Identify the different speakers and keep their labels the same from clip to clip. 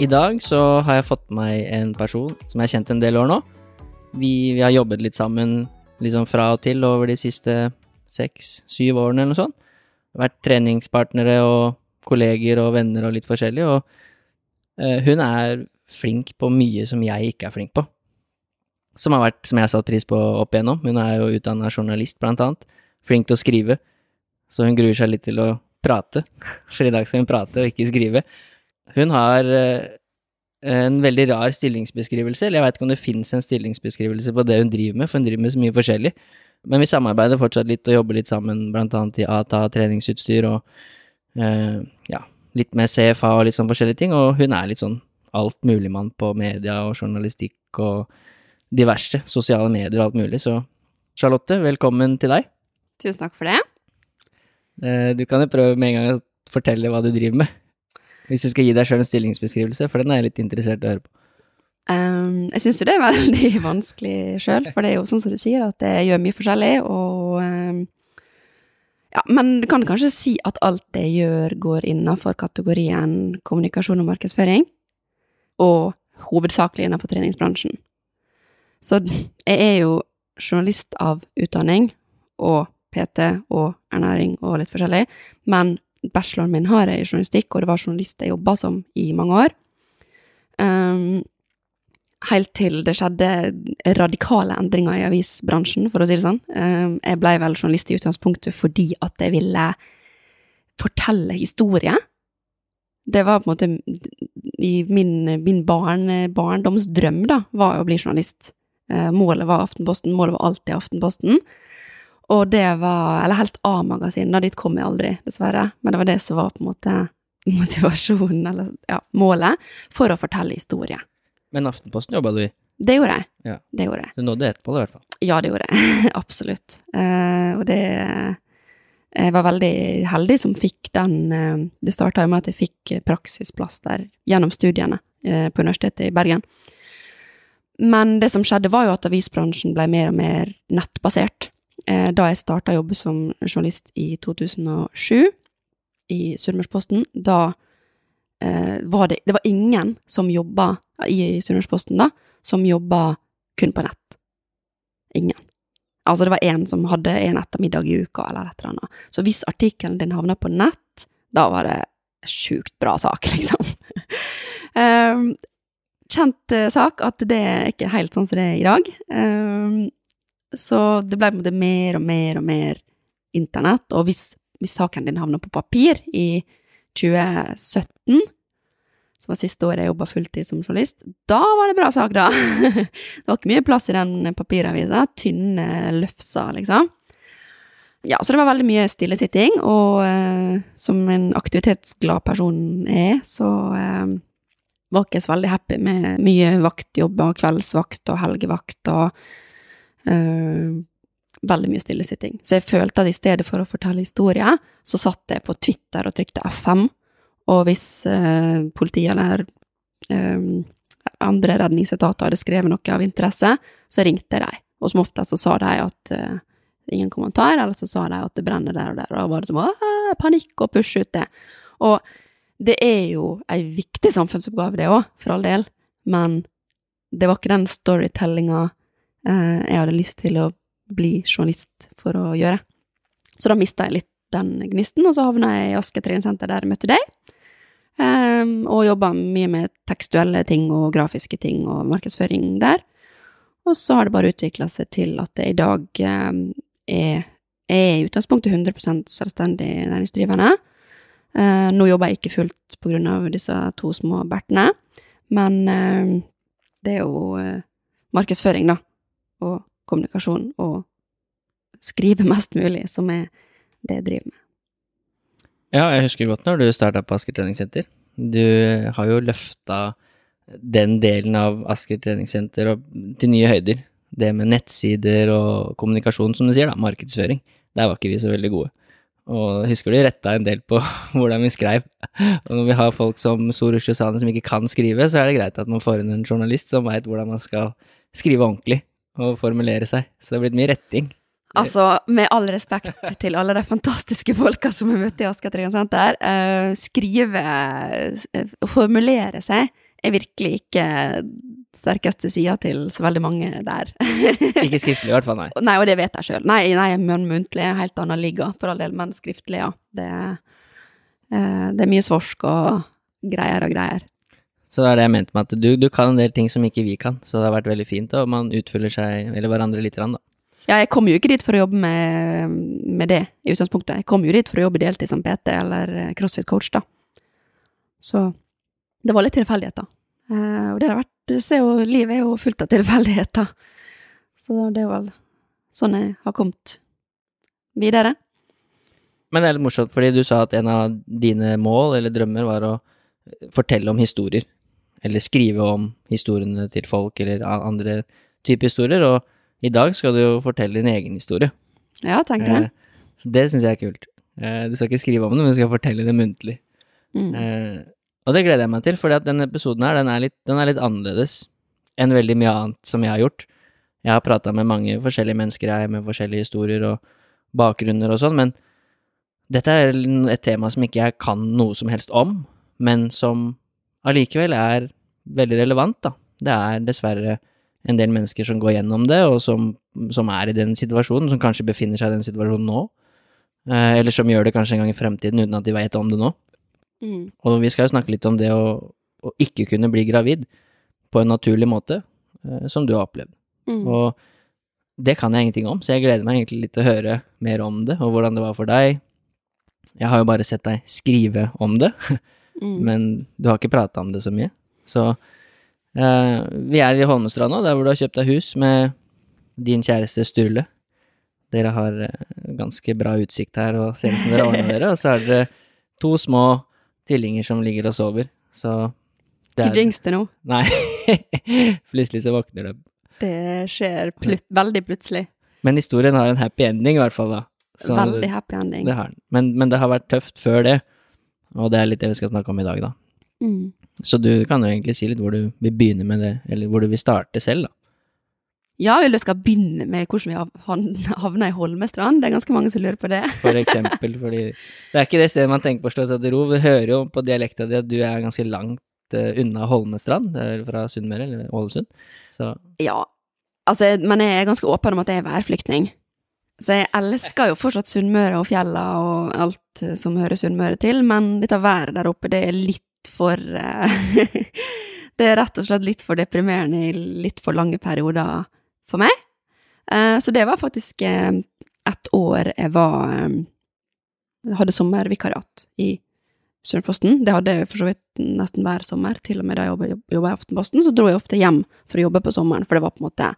Speaker 1: I dag så har jeg fått meg en person som jeg har kjent en del år nå. Vi, vi har jobbet litt sammen liksom fra og til over de siste seks-syv årene eller noe sånt. Vært treningspartnere og kolleger og venner og litt forskjellig, og eh, hun er flink på mye som jeg ikke er flink på. Som har vært, som jeg har satt pris på opp igjennom. Hun er jo utdanna journalist, blant annet. Flink til å skrive. Så hun gruer seg litt til å prate. For i dag skal hun prate og ikke skrive. Hun har eh, en veldig rar stillingsbeskrivelse, eller jeg veit ikke om det fins en stillingsbeskrivelse på det hun driver med, for hun driver med så mye forskjellig. Men vi samarbeider fortsatt litt og jobber litt sammen, blant annet i ATA treningsutstyr og eh, ja, litt med CFA og litt sånn forskjellige ting, og hun er litt sånn altmuligmann på media og journalistikk og diverse sosiale medier og alt mulig, så Charlotte, velkommen til deg.
Speaker 2: Tusen takk for det.
Speaker 1: Eh, du kan jo prøve med en gang å fortelle hva du driver med. Hvis du skal gi deg sjøl en stillingsbeskrivelse, for den er jeg litt interessert i å høre på.
Speaker 2: Um, jeg syns jo det er veldig vanskelig sjøl, for det er jo sånn som du sier, at jeg gjør mye forskjellig, og um, Ja, men du kan kanskje si at alt jeg gjør, går innafor kategorien kommunikasjon og markedsføring, og hovedsakelig innenfor treningsbransjen. Så jeg er jo journalist av utdanning, og PT og ernæring og litt forskjellig, men bacheloren min har jeg i journalistikk, og det var journalist jeg jobba som i mange år. Um, helt til det skjedde radikale endringer i avisbransjen, for å si det sånn. Um, jeg ble vel journalist i utgangspunktet fordi at jeg ville fortelle historie. Det var på en måte i min, min barn, barndomsdrøm, da, var å bli journalist. Uh, målet var Aftenposten, målet var alltid Aftenposten. Og det var Eller helst A-magasin, da. Dit kom jeg aldri, dessverre. Men det var det som var på en måte motivasjonen, eller ja, målet, for å fortelle historie.
Speaker 1: Men Aftenposten jobba du i?
Speaker 2: Det gjorde jeg.
Speaker 1: Ja.
Speaker 2: Det gjorde jeg.
Speaker 1: Du nådde ett på det, i hvert fall.
Speaker 2: Ja, det gjorde jeg. Absolutt. Uh, og det Jeg var veldig heldig som fikk den uh, Det starta med at jeg fikk praksisplass der gjennom studiene uh, på Universitetet i Bergen. Men det som skjedde, var jo at avisbransjen ble mer og mer nettbasert. Eh, da jeg starta å jobbe som journalist i 2007 i Sunnmørsposten, da eh, var det Det var ingen som jobba i Sunnmørsposten da, som jobba kun på nett. Ingen. Altså, det var én som hadde en ettermiddag i uka, eller et eller annet. Så hvis artikkelen din havna på nett, da var det sjukt bra sak, liksom. um, kjent sak at det er ikke helt sånn som det er i dag. Så det ble en mer og mer og mer internett, og hvis, hvis saken din havna på papir i 2017, som var siste året jeg jobba fulltid som journalist, da var det bra sak, da! det var ikke mye plass i den papiravisa. Tynne løfser, liksom. Ja, så det var veldig mye stillesitting, og eh, som en aktivitetsglad person er, så eh, var ikke så veldig happy med mye vaktjobb og kveldsvakt og helgevakt og Uh, veldig mye stillesitting. Så jeg følte at i stedet for å fortelle historier, så satt jeg på Twitter og trykte FM, og hvis uh, politiet eller um, andre redningsetater hadde skrevet noe av interesse, så ringte de, og som oftest så sa de at uh, ingen kommentar, eller så sa de at det brenner der og der, og da var det som panikk og pushe ut det. Og det er jo ei viktig samfunnsoppgave, det òg, for all del, men det var ikke den storytellinga Eh, jeg hadde lyst til å bli journalist for å gjøre. Så da mista jeg litt den gnisten, og så havna jeg i Asker treningssenter der jeg møtte deg. Um, og jobba mye med tekstuelle ting og grafiske ting og markedsføring der. Og så har det bare utvikla seg til at jeg i dag um, er, er i utgangspunktet 100 selvstendig næringsdrivende. Uh, nå jobber jeg ikke fullt av disse to små bertene, men uh, det er jo uh, markedsføring, da og kommunikasjon og skrive mest mulig, som er det jeg driver med.
Speaker 1: Ja, jeg husker godt når du starta på Asker treningssenter. Du har jo løfta den delen av Asker treningssenter til nye høyder. Det med nettsider og kommunikasjon, som du sier, da, markedsføring. Der var ikke vi så veldig gode. Og husker du retta en del på hvordan vi skrev. Og når vi har folk som Sorush Josane som ikke kan skrive, så er det greit at man får inn en journalist som veit hvordan man skal skrive ordentlig og formulere seg. Så det er blitt mye retting.
Speaker 2: Altså, med all respekt til alle de fantastiske folka som vi møtte i Asker Senter, uh, skrive uh, formulere seg er virkelig ikke sterkeste sida til så veldig mange der.
Speaker 1: ikke skriftlig i hvert fall, nei.
Speaker 2: Nei, og det vet jeg sjøl. Nei, nei, men muntlig er helt annen liga, for all del, men skriftlig, ja. Det, uh, det er mye svorsk og greier og greier.
Speaker 1: Så det er det jeg mente med at du, du, kan en del ting som ikke vi kan, så det har vært veldig fint, og man utfyller seg, eller hverandre litt, da.
Speaker 2: Ja, jeg kom jo ikke dit for å jobbe med, med, det i utgangspunktet. Jeg kom jo dit for å jobbe deltid som PT eller eh, crossfit-coach, da. Så det var litt tilfeldigheter. Eh, og det har vært Se jo, livet er jo fullt av tilfeldigheter. Så det er vel sånn jeg har kommet videre.
Speaker 1: Men det er litt morsomt, fordi du sa at en av dine mål eller drømmer var å fortelle om historier. Eller skrive om historiene til folk, eller andre typer historier. Og i dag skal du jo fortelle din egen historie.
Speaker 2: Ja, tenker jeg.
Speaker 1: Eh, det syns jeg er kult. Eh, du skal ikke skrive om det, men du skal fortelle det muntlig.
Speaker 2: Mm.
Speaker 1: Eh, og det gleder jeg meg til, for denne episoden her, den er, litt, den er litt annerledes enn veldig mye annet som jeg har gjort. Jeg har prata med mange forskjellige mennesker, jeg, med forskjellige historier og bakgrunner og sånn, men dette er et tema som ikke jeg kan noe som helst om, men som allikevel er veldig relevant, da. Det er dessverre en del mennesker som går gjennom det, og som, som, er i den situasjonen, som kanskje befinner seg i den situasjonen nå. Eh, eller som gjør det kanskje en gang i fremtiden uten at de vet om det nå.
Speaker 2: Mm.
Speaker 1: Og vi skal jo snakke litt om det å, å, ikke kunne bli gravid på en naturlig måte, eh, som du har opplevd.
Speaker 2: Mm.
Speaker 1: Og det kan jeg ingenting om, så jeg gleder meg egentlig litt til å høre mer om det, og hvordan det var for deg. Jeg har jo bare sett deg skrive om det,
Speaker 2: mm.
Speaker 1: men du har ikke prata om det så mye. Så Uh, vi er i Holmestrand nå, der hvor du har kjøpt deg hus med din kjæreste Sturle. Dere har uh, ganske bra utsikt her og ser ut som dere ordner dere. Og så er dere to små tvillinger som ligger og sover. Så
Speaker 2: det er Ikke jinx det nå.
Speaker 1: Nei. plutselig så våkner de.
Speaker 2: Det skjer plut veldig plutselig.
Speaker 1: Men historien har en happy ending, i hvert fall, da.
Speaker 2: Så veldig happy ending.
Speaker 1: Det har. Men, men, det har vært tøft før det, og det er litt det vi skal snakke om i dag, da.
Speaker 2: Mm.
Speaker 1: Så du kan jo egentlig si litt hvor du vil begynne med det, eller hvor du vil starte selv, da.
Speaker 2: Ja, eller du skal begynne med hvordan vi havna i Holmestrand? Det er ganske mange som lurer på det.
Speaker 1: For eksempel, fordi det er ikke det stedet man tenker på å slå seg til ro. Vi hører jo på dialekta di at du er ganske langt uh, unna Holmestrand, det er fra Sunnmøre, eller Ålesund. Så
Speaker 2: Ja, altså, men jeg er ganske åpen om at jeg er værflyktning. Så jeg elsker jo fortsatt Sunnmøre og fjella og alt som hører Sunnmøre til, men dette været der oppe, det er litt for uh, Det er rett og slett litt for deprimerende i litt for lange perioder for meg. Uh, så det var faktisk uh, et år jeg var hadde sommervikariat i Sunnmørsposten. Det hadde jeg for så vidt nesten hver sommer, til og med da jeg jobba i Aftenposten. Så dro jeg ofte hjem for å jobbe på sommeren, for det var på en måte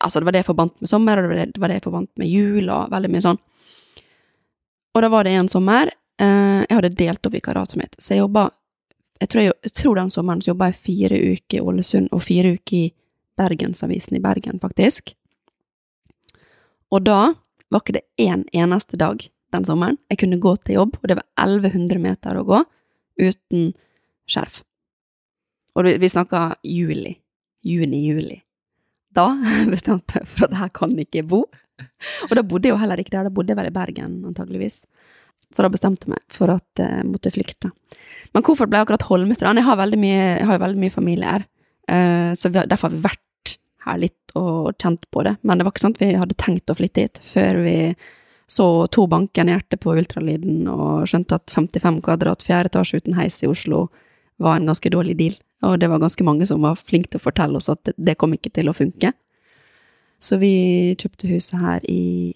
Speaker 2: Altså, det var det jeg forbandt med sommer, og det var det jeg forbandt med jul, og veldig mye sånn. Og da var det en sommer jeg hadde delt opp vikariatet mitt, så jeg jobba jeg tror, jeg, jeg tror den sommeren så jobba jeg fire uker i Ålesund og fire uker i Bergensavisen i Bergen, faktisk. Og da var ikke det én eneste dag den sommeren jeg kunne gå til jobb, og det var 1100 meter å gå uten skjerf. Og vi snakka juli. Juni-juli. Da bestemte jeg for at her kan ikke bo. Og da bodde jeg jo heller ikke der, da bodde jeg vel i Bergen, antageligvis. Så da bestemte jeg meg for at jeg måtte flykte. Men hvorfor ble jeg akkurat Holmestrand? Jeg har, mye, jeg har jo veldig mye familie her, uh, så har, derfor har vi vært her litt og kjent på det. Men det var ikke sånn at vi hadde tenkt å flytte hit før vi så to banken i hjertet på ultralyden og skjønte at 55 kvadrat fjerde etasje uten heis i Oslo var en ganske dårlig deal. Og det var ganske mange som var flinke til å fortelle oss at det kom ikke til å funke. Så vi kjøpte huset her i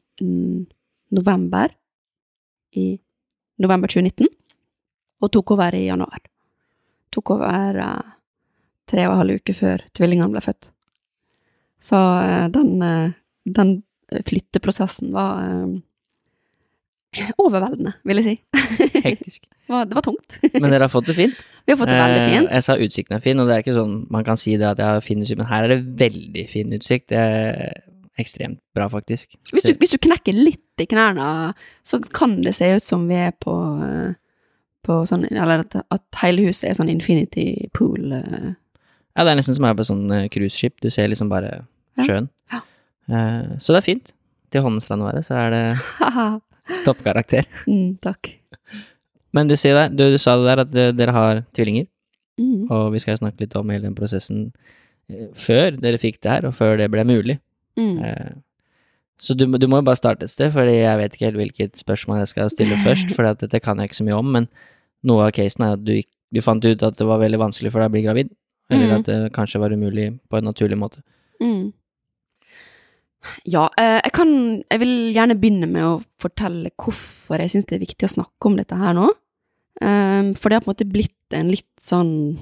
Speaker 2: november. I november 2019 og tok over i januar. Tok over uh, tre og en halv uke før tvillingene ble født. Så uh, den, uh, den, flytteprosessen var Overveldende, vil jeg si.
Speaker 1: Hektisk.
Speaker 2: Det var, det var tungt.
Speaker 1: Men dere har fått det fint.
Speaker 2: Vi har fått det veldig
Speaker 1: Eh,
Speaker 2: fint.
Speaker 1: Jeg sa utsikten er fin, og det er ikke sånn man kan si det at jeg har fin utsikt, men her er det veldig fin utsikt. Det er ekstremt bra, faktisk.
Speaker 2: Hvis du, hvis du knekker litt i knærne, så kan det se ut som vi er på, eh, på sånn Eller at, at hele huset er sånn infinity pool. eh.
Speaker 1: Ja, det er nesten som å være på sånn eh, cruiseskip. Du ser liksom bare sjøen.
Speaker 2: ja.
Speaker 1: Ja. Så det er fint. Til Holmestrand å være, så er det. toppkarakter.
Speaker 2: mm, takk.
Speaker 1: Men du sier det, du, du sa det der at dere har tvillinger,
Speaker 2: Mm.
Speaker 1: og vi skal snakke litt om hele den prosessen eh, før dere fikk det her, og før det ble mulig.
Speaker 2: Mm.
Speaker 1: Eh, Så du, du må jo bare starte et sted, fordi jeg vet ikke helt hvilket spørsmål jeg skal stille først, for dette kan jeg ikke så mye om, men noe av casen er at du, du fant ut at det var veldig vanskelig for deg å bli gravid, eller
Speaker 2: Mm.
Speaker 1: at det kanskje var umulig på en naturlig måte.
Speaker 2: Mm. Ja, eh, jeg kan Jeg vil gjerne begynne med å fortelle hvorfor jeg syns det er viktig å snakke om dette her nå. Um, for det har på en måte blitt en litt sånn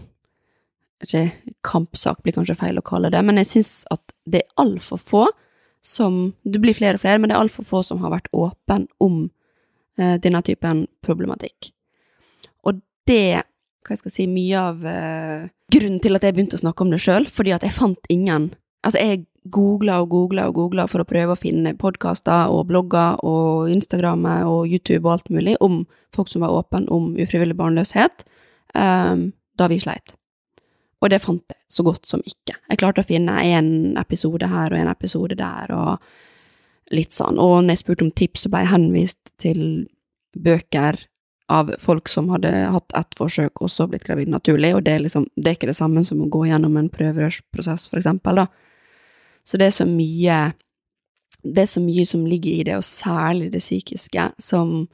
Speaker 2: ikke, Kampsak blir kanskje feil å kalle det, men jeg syns at det er altfor få som Det blir flere og flere, men det er altfor få som har vært åpen om eh, denne typen problematikk. Og det hva jeg skal si, mye av eh, grunnen til at jeg begynte å snakke om det sjøl, fordi at jeg fant ingen Altså, jeg googla og googla og googla for å prøve å finne podkaster og blogger og Instagram og YouTube og alt mulig om folk som var åpne om ufrivillig barnløshet, um, da vi sleit. Og det fant jeg så godt som ikke. Jeg klarte å finne en episode her og en episode der, og litt sånn. Og når jeg spurte om tips, så ble jeg henvist til bøker av folk som hadde hatt ett forsøk og så blitt gravid naturlig, og det er liksom, det er ikke det samme som å gå gjennom en prøverørsprosess, for eksempel, da. Så det er så mye Det er så mye som ligger i det, og særlig det psykiske, som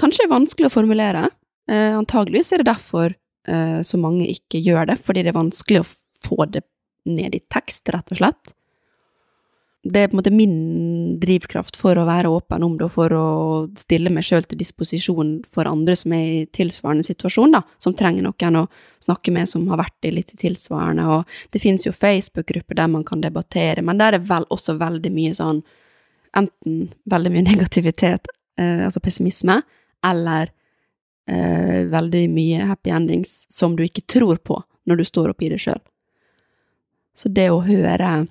Speaker 2: kanskje er vanskelig å formulere. Eh, antageligvis er det derfor eh, så mange ikke gjør det, fordi det er vanskelig å få det ned i tekst, rett og slett. Det er på en måte min drivkraft for å være åpen om det, og for å stille meg sjøl til disposisjon for andre som er i tilsvarende situasjon, da, som trenger noen å snakke med som har vært i litt tilsvarende, og det finnes jo Facebook-grupper der man kan debattere, men der er vel også veldig mye sånn, enten veldig mye negativitet, eh, altså pessimisme, eller eh, veldig mye happy endings som du ikke tror på når du står oppi det sjøl. Så det å høre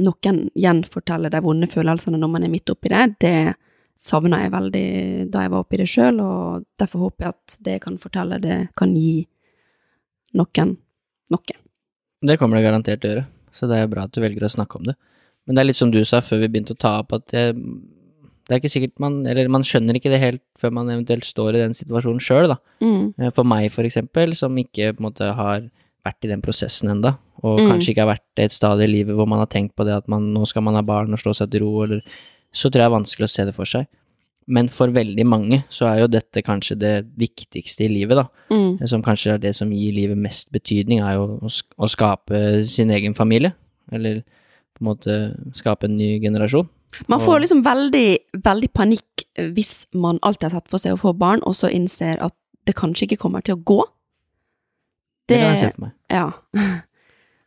Speaker 2: noen gjenforteller de vonde følelsene når man er midt oppi det, det savna jeg veldig da jeg var oppi det sjøl, og derfor håper jeg at det jeg kan fortelle, det kan gi noen noe.
Speaker 1: Det kommer det garantert til å gjøre, så det er bra at du velger å snakke om det. Men det er litt som du sa før vi begynte å ta opp, at det, det er ikke sikkert man Eller man skjønner ikke det helt før man eventuelt står i den situasjonen sjøl, da.
Speaker 2: Mm.
Speaker 1: Eh, For meg, for eksempel, som ikke på en måte har vært i den prosessen enda, og
Speaker 2: Mm.
Speaker 1: kanskje ikke har vært et stadie i livet hvor man har tenkt på det at man, nå skal man ha barn og slå seg til ro, eller Så tror jeg det er vanskelig å se det for seg. Men for veldig mange så er jo dette kanskje det viktigste i livet, da.
Speaker 2: Mm.
Speaker 1: Som kanskje er det som gir livet mest betydning, er jo å, å skape sin egen familie. Eller på en måte skape en ny generasjon.
Speaker 2: Man får liksom veldig, veldig panikk hvis man alltid har sett for seg å få barn, og så innser at det kanskje ikke kommer til å gå.
Speaker 1: Det kan jeg se for meg.
Speaker 2: Ja.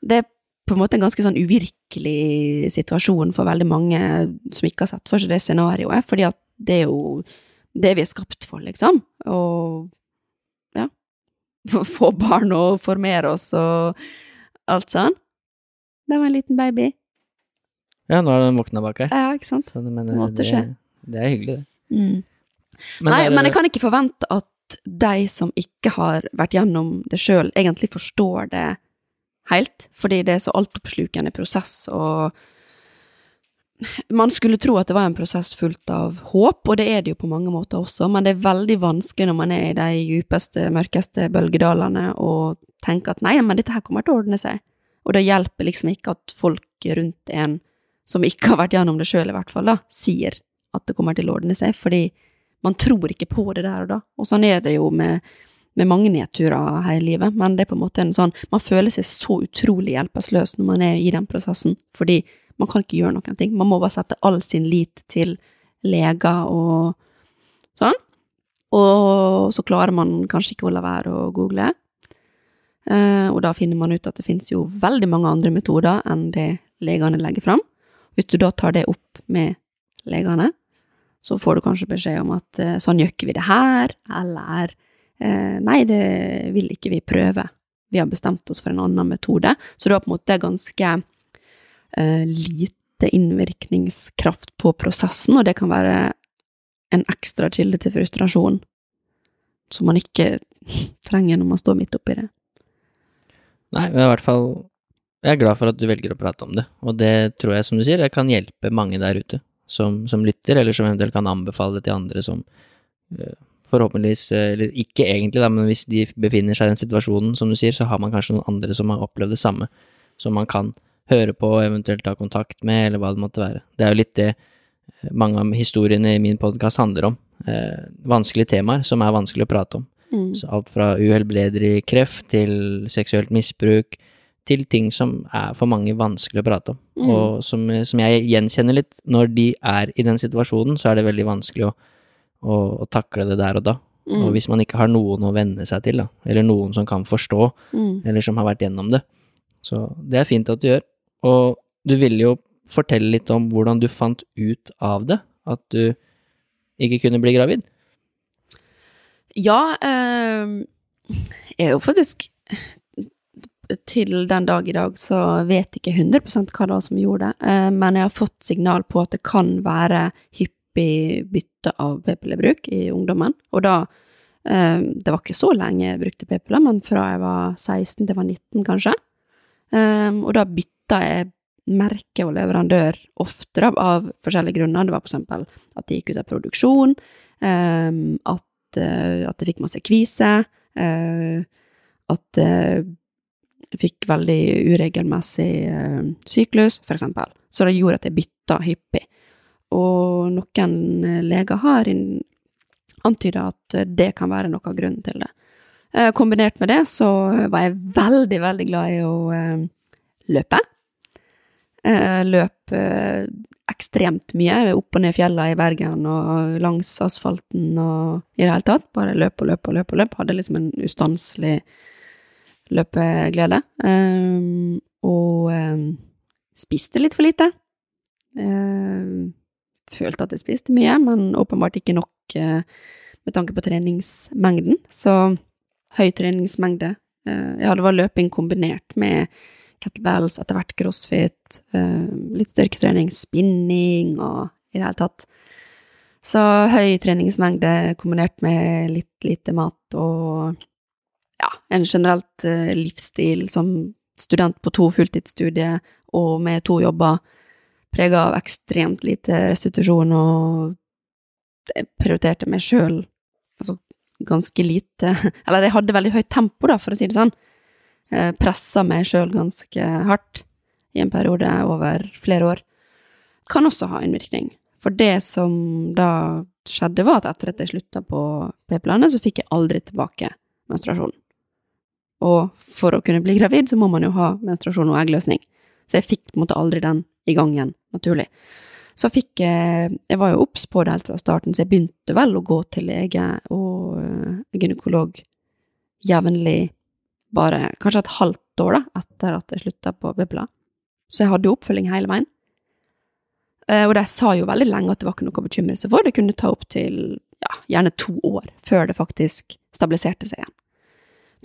Speaker 2: Det er på en måte en ganske sånn uvirkelig situasjon for veldig mange som ikke har sett for seg det scenarioet, fordi at det er jo det vi er skapt for, liksom. Og ja. Få- barn og formere oss og alt sånn. Det var en liten baby.
Speaker 1: Ja, nå er den våkna bak her.
Speaker 2: Ja, ikke sant?
Speaker 1: Så det, men,
Speaker 2: Det
Speaker 1: det, er hyggelig, det.
Speaker 2: Mm.
Speaker 1: Men
Speaker 2: Nei,
Speaker 1: det-
Speaker 2: men jeg kan ikke forvente at de som ikke har vært gjennom det sjøl, egentlig forstår det helt, fordi det er så altoppslukende prosess, og man skulle tro at det var en prosess fullt av håp, og det er det jo på mange måter også, men det er veldig vanskelig når man er i de djupeste, mørkeste bølgedalene og tenker at nei, men dette her kommer til å ordne seg. Og det hjelper liksom ikke at folk rundt en, som ikke har vært gjennom det sjøl i hvert fall, da, sier at det kommer til å ordne seg, fordi man tror ikke på det der og da. Og sånn er det jo med, med mange nedturer her i livet, men det er på en måte en sånn Man føler seg så utrolig hjelpeløs når man er i den prosessen, fordi man kan ikke gjøre noen ting. Man må bare sette all sin lit til leger og sånn. Og så klarer man kanskje ikke å la være å google. Eh, og da finner man ut at det finnes jo veldig mange andre metoder enn det legene legger fram. Hvis du da tar det opp med legene, så får du kanskje beskjed om at eh, sånn gjør ikke vi det her, eller eh, nei, det vil ikke vi prøve. Vi har bestemt oss for en annen metode. Så det har på en måte ganske eh, lite innvirkningskraft på prosessen, og det kan være en ekstra kilde til frustrasjon som man ikke trenger når man står midt oppi det.
Speaker 1: Nei, men i hvert fall Jeg er glad for at du velger å prate om det, og det tror jeg, som du sier, jeg kan hjelpe mange der ute som, som lytter, eller som eventuelt kan anbefale det til andre som uh, forhåpentligvis, uh, eller ikke egentlig, da, men hvis de befinner seg i den situasjonen, som du sier, så har man kanskje noen andre som har opplevd det samme, som man kan høre på og eventuelt ta kontakt med, eller hva det måtte være. Det er jo litt det eh, mange av historiene i min podkast handler om. Eh, vanskelige temaer som er vanskelig å prate om.
Speaker 2: Mm.
Speaker 1: Så alt fra uhelbredelig kreft til seksuelt misbruk, til ting som er for mange vanskelig å prate om.
Speaker 2: Mm.
Speaker 1: Og som, som jeg gjenkjenner litt, når de er i den situasjonen, så er det veldig vanskelig å, å, å takle det der og da.
Speaker 2: Mm.
Speaker 1: Og hvis man ikke har noen å venne seg til, da, eller noen som kan forstå,
Speaker 2: Mm.
Speaker 1: eller som har vært gjennom det. Så det er fint at du gjør. Og du ville jo fortelle litt om hvordan du fant ut av det, at du ikke kunne bli gravid.
Speaker 2: Ja, eh, jeg er jo faktisk Til den dag i dag så vet jeg ikke 100 hva det var som gjorde det, eh, men jeg har fått signal på at det kan være hyppig bytte av p-pillebruk i ungdommen. Og da eh, Det var ikke så lenge jeg brukte p-piller, men fra jeg var 16 til jeg var 19, kanskje. Eh, og da bytta jeg merke og leverandør oftere av forskjellige grunner. Det var f.eks. at det gikk ut av produksjon, eh, at, eh, det fikk masse kvise, eh, at eh, jeg fikk veldig uregelmessig eh, syklus, eksempel. Så det gjorde at jeg bytta hyppig. Og noen eh, leger har antyda at det kan være noe av grunnen til det. Eh, kombinert med det så var jeg veldig, veldig glad i å eh, løpe. Løp ekstremt mye, opp og ned fjellene i Bergen og langs asfalten og i det hele tatt. Bare løp og løp og løp og løp. Hadde liksom en ustanselig løpeglede. Og spiste litt for lite. Eh, følte at jeg spiste mye, men åpenbart ikke nok eh, med tanke på treningsmengden. Så høy treningsmengde. Eh, ja, det var løping kombinert med kettlebells, etter hvert crossfit, eh, litt styrketrening, spinning og i det hele tatt. Så høy treningsmengde kombinert med litt lite mat og ja, en generelt livsstil som student på to fulltidsstudier og med to jobber, prega av ekstremt lite restitusjon og jeg prioriterte meg sjøl altså ganske lite Eller jeg hadde veldig høyt tempo, da, for å si det sånn. Eh, Pressa meg sjøl ganske hardt i en periode over flere år. Kan også ha innvirkning. For det som da skjedde, var at etter at jeg slutta på p-planet, så fikk jeg aldri tilbake menstruasjon. Og for å kunne bli gravid, så må man jo ha menstruasjon og eggløsning. Så jeg fikk på en måte aldri den i gang igjen, naturlig. Så fikk jeg Jeg var jo obs på det helt fra starten, så jeg begynte vel å gå til lege og øh, gynekolog jevnlig, bare kanskje et halvt år da, etter at jeg slutta på p-piller. Så jeg hadde jo oppfølging hele veien. Eh, og de sa jo veldig lenge at det var ikke noe å bekymre seg for. Det kunne ta opp til ja, gjerne to år før det faktisk stabiliserte seg igjen.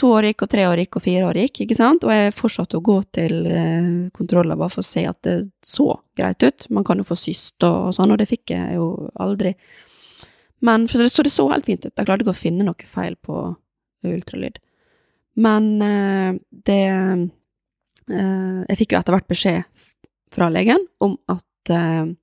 Speaker 2: To år gikk, og tre år gikk, og fire år gikk, ikke sant? Og jeg fortsatte å gå til eh, kontroller bare for å se at det så greit ut. Man kan jo få syst og, sånn, og det fikk jeg jo aldri. Men for det, så det så helt fint ut. Jeg klarte ikke å finne noe feil på ultralyd. Men eh, det eh, Jeg fikk jo etter hvert beskjed fra legen om at jeg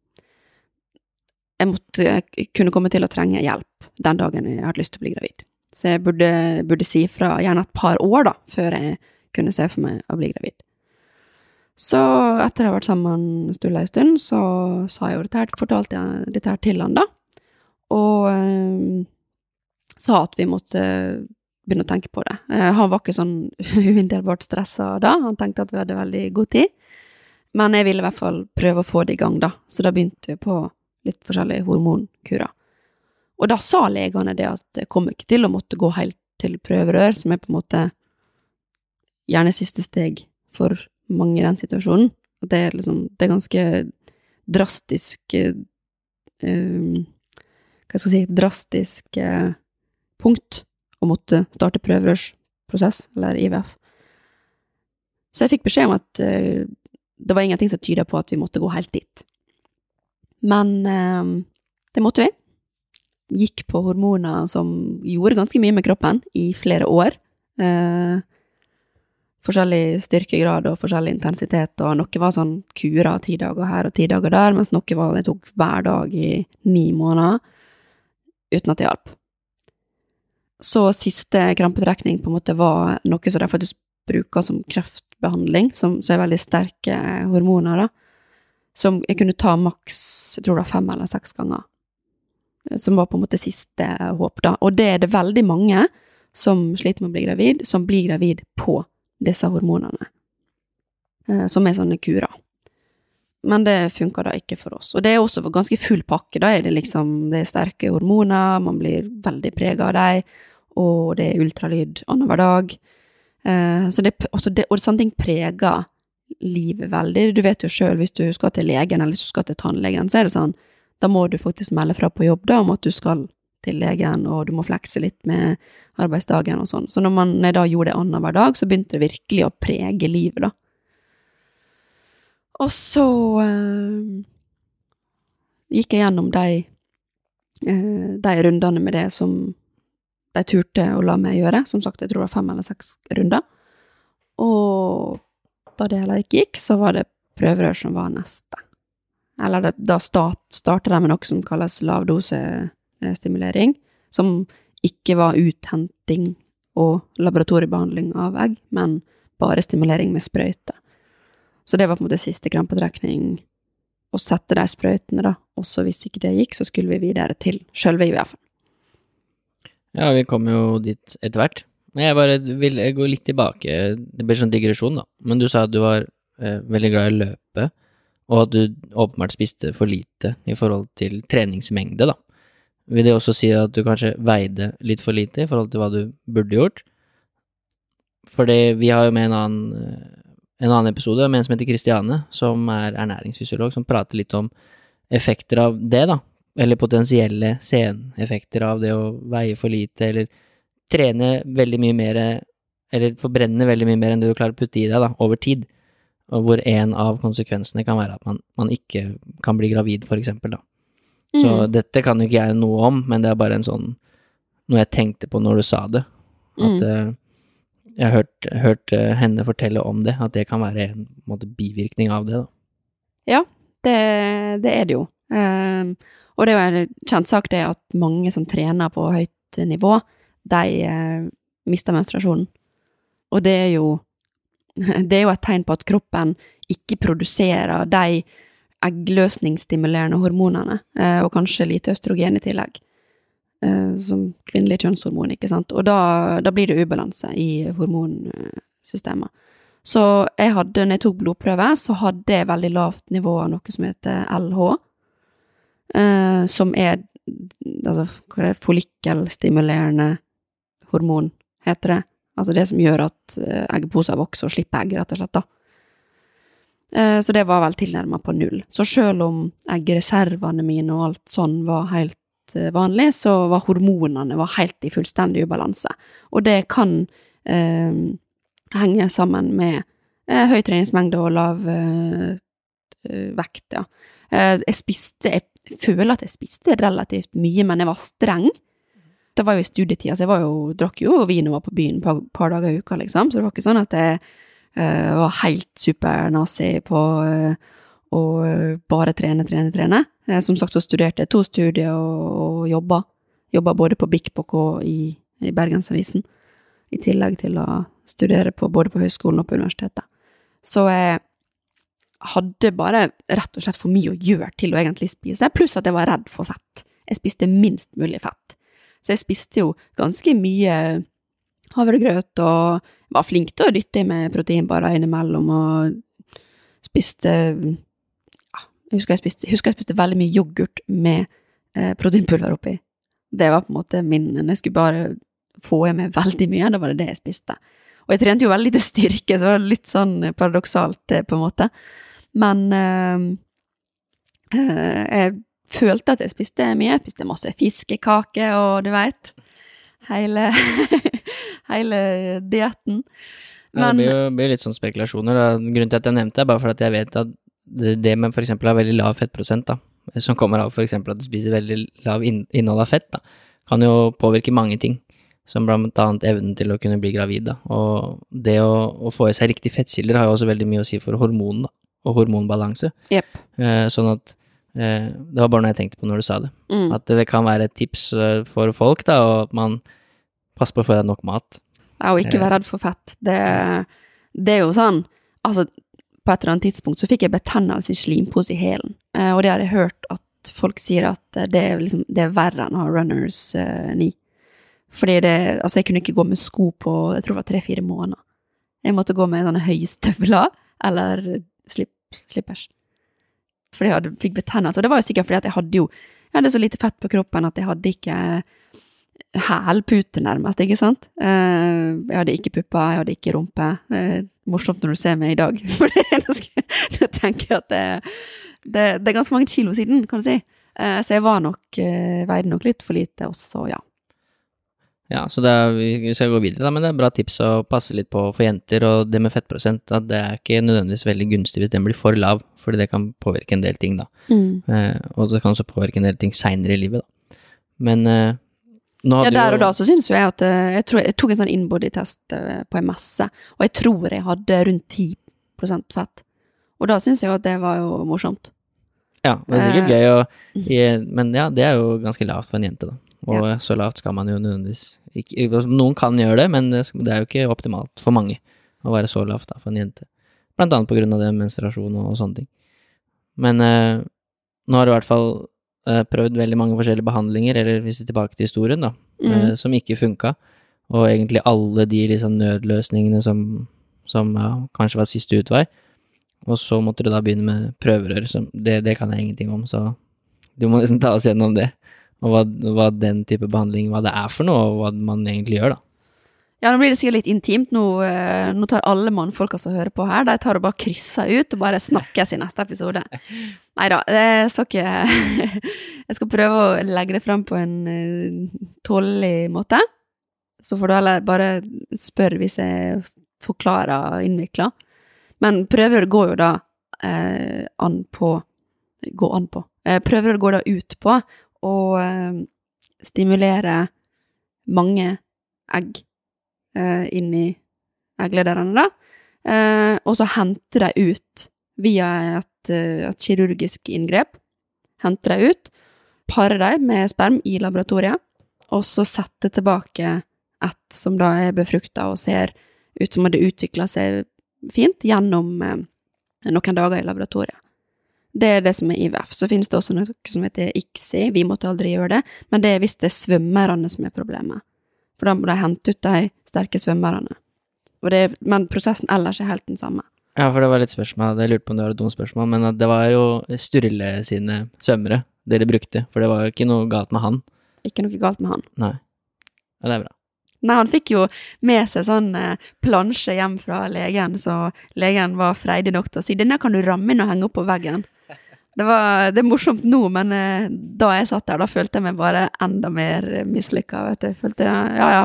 Speaker 2: måtte kunne komme til å trenge hjelp den dagen jeg hadde lyst til å bli gravid. Så jeg burde, burde si fra gjerne et par år, da, før jeg kunne se for meg å bli gravid. Så etter å ha vært sammen stulla en stund, så sa jeg jo dette fortalte jeg dette her til han, da. Og eh, sa at vi måtte begynne å tenke på det. Eh, han var ikke sånn umiddelbart stressa da, han tenkte at vi hadde veldig god tid. Men jeg ville i hvert fall prøve å få det i gang, da. Så da begynte vi på litt forskjellige hormonkurer. Og da sa legene det at jeg kommer ikke til å måtte gå helt til prøverør, som er på en måte gjerne siste steg for mange i den situasjonen. At det er liksom Det er ganske drastisk eh, hva skal jeg si, drastisk eh, punkt å måtte starte prøverørsprosess, eller IVF. Så jeg fikk beskjed om at eh, det var ingenting som tyda på at vi måtte gå helt dit. Men eh, det måtte vi. Gikk på hormoner som gjorde ganske mye med kroppen i flere år. Eh, forskjellig styrkegrad og forskjellig intensitet, og noe var sånn kura ti dager her og ti dager der, mens noe var det tok hver dag i ni måneder, uten at det hjalp. Så siste krampetrekning på en måte var noe som de faktisk bruker som kreftbehandling, som, som er veldig sterke hormoner, da, som jeg kunne ta maks, jeg tror det var fem eller seks ganger. Som var på en måte siste håp, da. Og det er det veldig mange som sliter med å bli gravid, som blir gravid på disse hormonene, eh, som er sånne kurer. Men det funker da ikke for oss. Og det er også ganske full pakke. Da er det liksom det er sterke hormoner, man blir veldig prega av dem, og det er ultralyd annenhver dag. Eh, så det, det, og sånne ting preger livet veldig. Du vet jo sjøl, hvis du skal til legen eller hvis du skal til tannlegen, så er det sånn, da må du faktisk melde fra på jobb da om at du skal til legen, og du må flekse litt med arbeidsdagen og sånn. Så når man da gjorde det annenhver dag, så begynte det virkelig å prege livet, da. Og så øh, gikk jeg gjennom de, øh, de rundene med det som de turte å la meg gjøre. Som sagt, jeg tror det var fem eller seks runder. Og da det heller ikke gikk, så var det prøverør som var neste. Eller da start, starter de med noe som kalles lavdose Eh, stimulering, som ikke var uthenting og laboratoriebehandling av egg, men bare stimulering med sprøyte. Så det var på en måte siste krampetrekning, å sette de sprøytene, da, og så hvis ikke det gikk, så skulle vi videre til sjølve IVF-en.
Speaker 1: Ja, vi kom jo dit etter hvert. Jeg bare vil gå litt tilbake, det blir sånn digresjon, da, men du sa at du var eh, veldig glad i å løpe, og at du åpenbart spiste for lite i forhold til treningsmengde, da. Vil det også si at du kanskje veide litt for lite i forhold til hva du burde gjort? Fordi vi har jo med en annen, en annen episode med en som heter Kristiane, som er ernæringsfysiolog, som prater litt om effekter av det, da. Eller potensielle seneffekter av det å veie for lite, eller trene veldig mye mer, eller forbrenne veldig mye mer enn det du klarer å putte i deg, da, over tid. Hvor en av konsekvensene kan være at man, man ikke kan bli gravid, for eksempel, da. Mm. Så dette kan jo ikke jeg noe om, men det er bare en sånn noe jeg tenkte på når du sa det. At mm. uh, jeg har hørt, hørt uh, henne fortelle om det, at det kan være en måte, bivirkning av det. da.
Speaker 2: Ja, det, det er det jo. Um, og det er jo en kjent sak det at mange som trener på høyt nivå, de uh, mister menstruasjonen. Og det er jo det er jo et tegn på at kroppen ikke produserer de eggløsningsstimulerende hormonene, eh, og kanskje lite østrogen i tillegg. Eh, som kvinnelig kjønnshormon, ikke sant. Og da, da blir det ubalanse i hormonsystemet. Så jeg hadde, når jeg tok blodprøve, så hadde jeg veldig lavt nivå av noe som heter LH, eh, som er altså, hva er det, follikkelstimulerende hormon, heter det. Altså det som gjør at eggeposer vokser og slipper egg, rett og slett, da. Eh, så det var vel tilnærma på null. Så sjøl om eggreservene mine og alt sånn var helt eh, vanlig, så var hormonene var helt i fullstendig ubalanse. Og det kan eh, henge sammen med eh, høy treningsmengde og lav eh, eh vekt, ja. jeg spiste Jeg føler at jeg spiste relativt mye, men jeg var streng. Det var jo i studietida, så jeg var jo, drakk jo vin og var på byen et par, par dager i uka, liksom. Så det var ikke sånn at jeg Uh, var helt supernazi på uh, å bare trene, trene, trene. Uh, som sagt så studerte jeg to studier og, og jobba. Jobba både på Bikbok og i, i Bergensavisen. I tillegg til å studere på, både på høyskolen og på universitetet. Så jeg hadde bare rett og slett for mye å gjøre til å egentlig spise, pluss at jeg var redd for fett. Jeg spiste minst mulig fett. Så jeg spiste jo ganske mye havregrøt og var flink til å dytte i med proteinbarer innimellom og spiste ja, jeg husker jeg spiste, husker jeg spiste veldig mye yoghurt med eh, proteinpulver oppi. Det var på en måte min Jeg skulle bare få i meg veldig mye, da var det det jeg spiste. Og jeg trente jo veldig lite styrke, så det var litt sånn paradoksalt, på en måte. Men eh, eh, jeg følte at jeg spiste mye. Jeg spiste masse fiskekake og du veit Hele, hele dietten.
Speaker 1: Ja, det blir jo blir litt sånn spekulasjoner. Da. Grunnen til at jeg nevnte det, er bare for at jeg vet at det, med f.eks. å ha veldig lav fettprosent, da, som kommer av f.eks. at du spiser veldig lav innhold av fett, da, kan jo påvirke mange ting. Som blant annet evnen til å kunne bli gravid. Da. Og det å, å få i seg riktige fettkilder har jo også veldig mye å si for hormon da, og hormonbalanse.
Speaker 2: Yep.
Speaker 1: Eh, sånn at eh, Det var bare noe jeg tenkte på når du sa det.
Speaker 2: Mm.
Speaker 1: At det, kan være et tips eh, for folk, da, og at man passer på å få i deg nok mat.
Speaker 2: Ja, og ikke være redd for fett. Det, det er jo sånn Altså, på et eller annet tidspunkt så fikk jeg betennelse i slimpose i hælen, eh, og det har jeg hørt at folk sier at det er, liksom, det er verre enn å ha runners eh, knee. Fordi det Altså, jeg kunne ikke gå med sko på jeg tror det var tre-fire måneder. Jeg måtte gå med sånne høystøvler eller slip, slippers. Fordi jeg hadde, fikk betennelse. Og det var jo sikkert fordi at jeg hadde jo jeg hadde så lite fett på kroppen at jeg hadde ikke hælpute, nærmest, ikke sant? Eh, jeg hadde ikke pupper, jeg hadde ikke rumpe. Eh, morsomt når du ser meg i dag, for det er jeg tenker at det, det, det er ganske mange kilo siden, kan du si. Eh, så jeg var nok, eh, veide nok litt for lite også, ja.
Speaker 1: Ja, så det er, vi skal gå videre, da, men det er bra tips å passe litt på for jenter, og det med fettprosent, at det er ikke nødvendigvis veldig gunstig hvis den blir for lav, fordi det kan påvirke en del ting, da. Eh, og det kan også påvirke en del ting seinere i livet, da. Men eh, nå
Speaker 2: Ja, der og da så syns jo jeg at eh, jeg, tror, jeg tok en sånn innbody-test eh, på en messe, og jeg tror jeg hadde rundt 10% fett. Og da syns jeg jo at det var jo morsomt.
Speaker 1: Ja, det er sikkert
Speaker 2: Eh,
Speaker 1: gøy å Men ja, det er jo ganske lavt for en jente, da. Og så lavt skal man jo nødvendigvis ikke altså, Noen kan gjøre det, men det er jo ikke optimalt for mange å være så lavt da, for en jente. Blant annet på grunn av det menstruasjon og, og sånne ting. Men eh, nå har du i hvert fall eh, prøvd veldig mange forskjellige behandlinger, eller hvis vi er tilbake til historien, da,
Speaker 2: Mm.
Speaker 1: eh, som ikke funka. Og egentlig alle de liksom nødløsningene som, som ja, kanskje var siste utvei. Og så måtte du da begynne med prøverør. Som, det, det kan jeg ingenting om, så du må nesten ta oss gjennom det. Og hva, hva den type behandling, hva det er for noe, og hva man egentlig gjør, da.
Speaker 2: Ja, nå blir det sikkert litt intimt. Nå, eh, nå tar alle mannfolka som hører på her, de tar og bare krysser ut og bare snakkes i neste episode. Nei da, jeg skal ikke Jeg skal prøve å legge det frem på en eh, tålelig måte. Så får du heller bare spørre hvis jeg forklarer innvikla. Men prøver går jo da eh, an på Gå an på. Eh, prøver går da ut på å eh, stimulere mange egg eh, inn i egglederne, da. Eh, og så hente de ut via et, eh, et kirurgisk inngrep. Hente de ut, pare de med sperm i laboratoriet, og så sette tilbake et som da er befrukta og ser ut som om det utvikla seg fint gjennom eh, noen dager i laboratoriet. Det er det som er IVF. Så finnes det også noe som heter ICSI. Vi måtte aldri gjøre det, men det er hvis det er svømmerne som er problemet. For da må de hente ut de sterke svømmerne. Det, men prosessen ellers er helt den samme.
Speaker 1: Ja, for det var litt spørsmål, jeg lurte på om det var et dumt spørsmål, men det var jo Sturle sine svømmere dere brukte, for det var jo ikke noe galt med han.
Speaker 2: Ikke noe galt med han.
Speaker 1: Nei. Ja, det er bra.
Speaker 2: Nei, han fikk jo med seg sånn eh, plansje hjem fra legen, så legen var freidig nok til å si 'denne kan du ramme inn og henge opp på veggen'. Det, var, det er morsomt nå, men eh, da jeg satt der, da følte jeg meg bare enda mer mislykka, vet du. Følte ja, ja.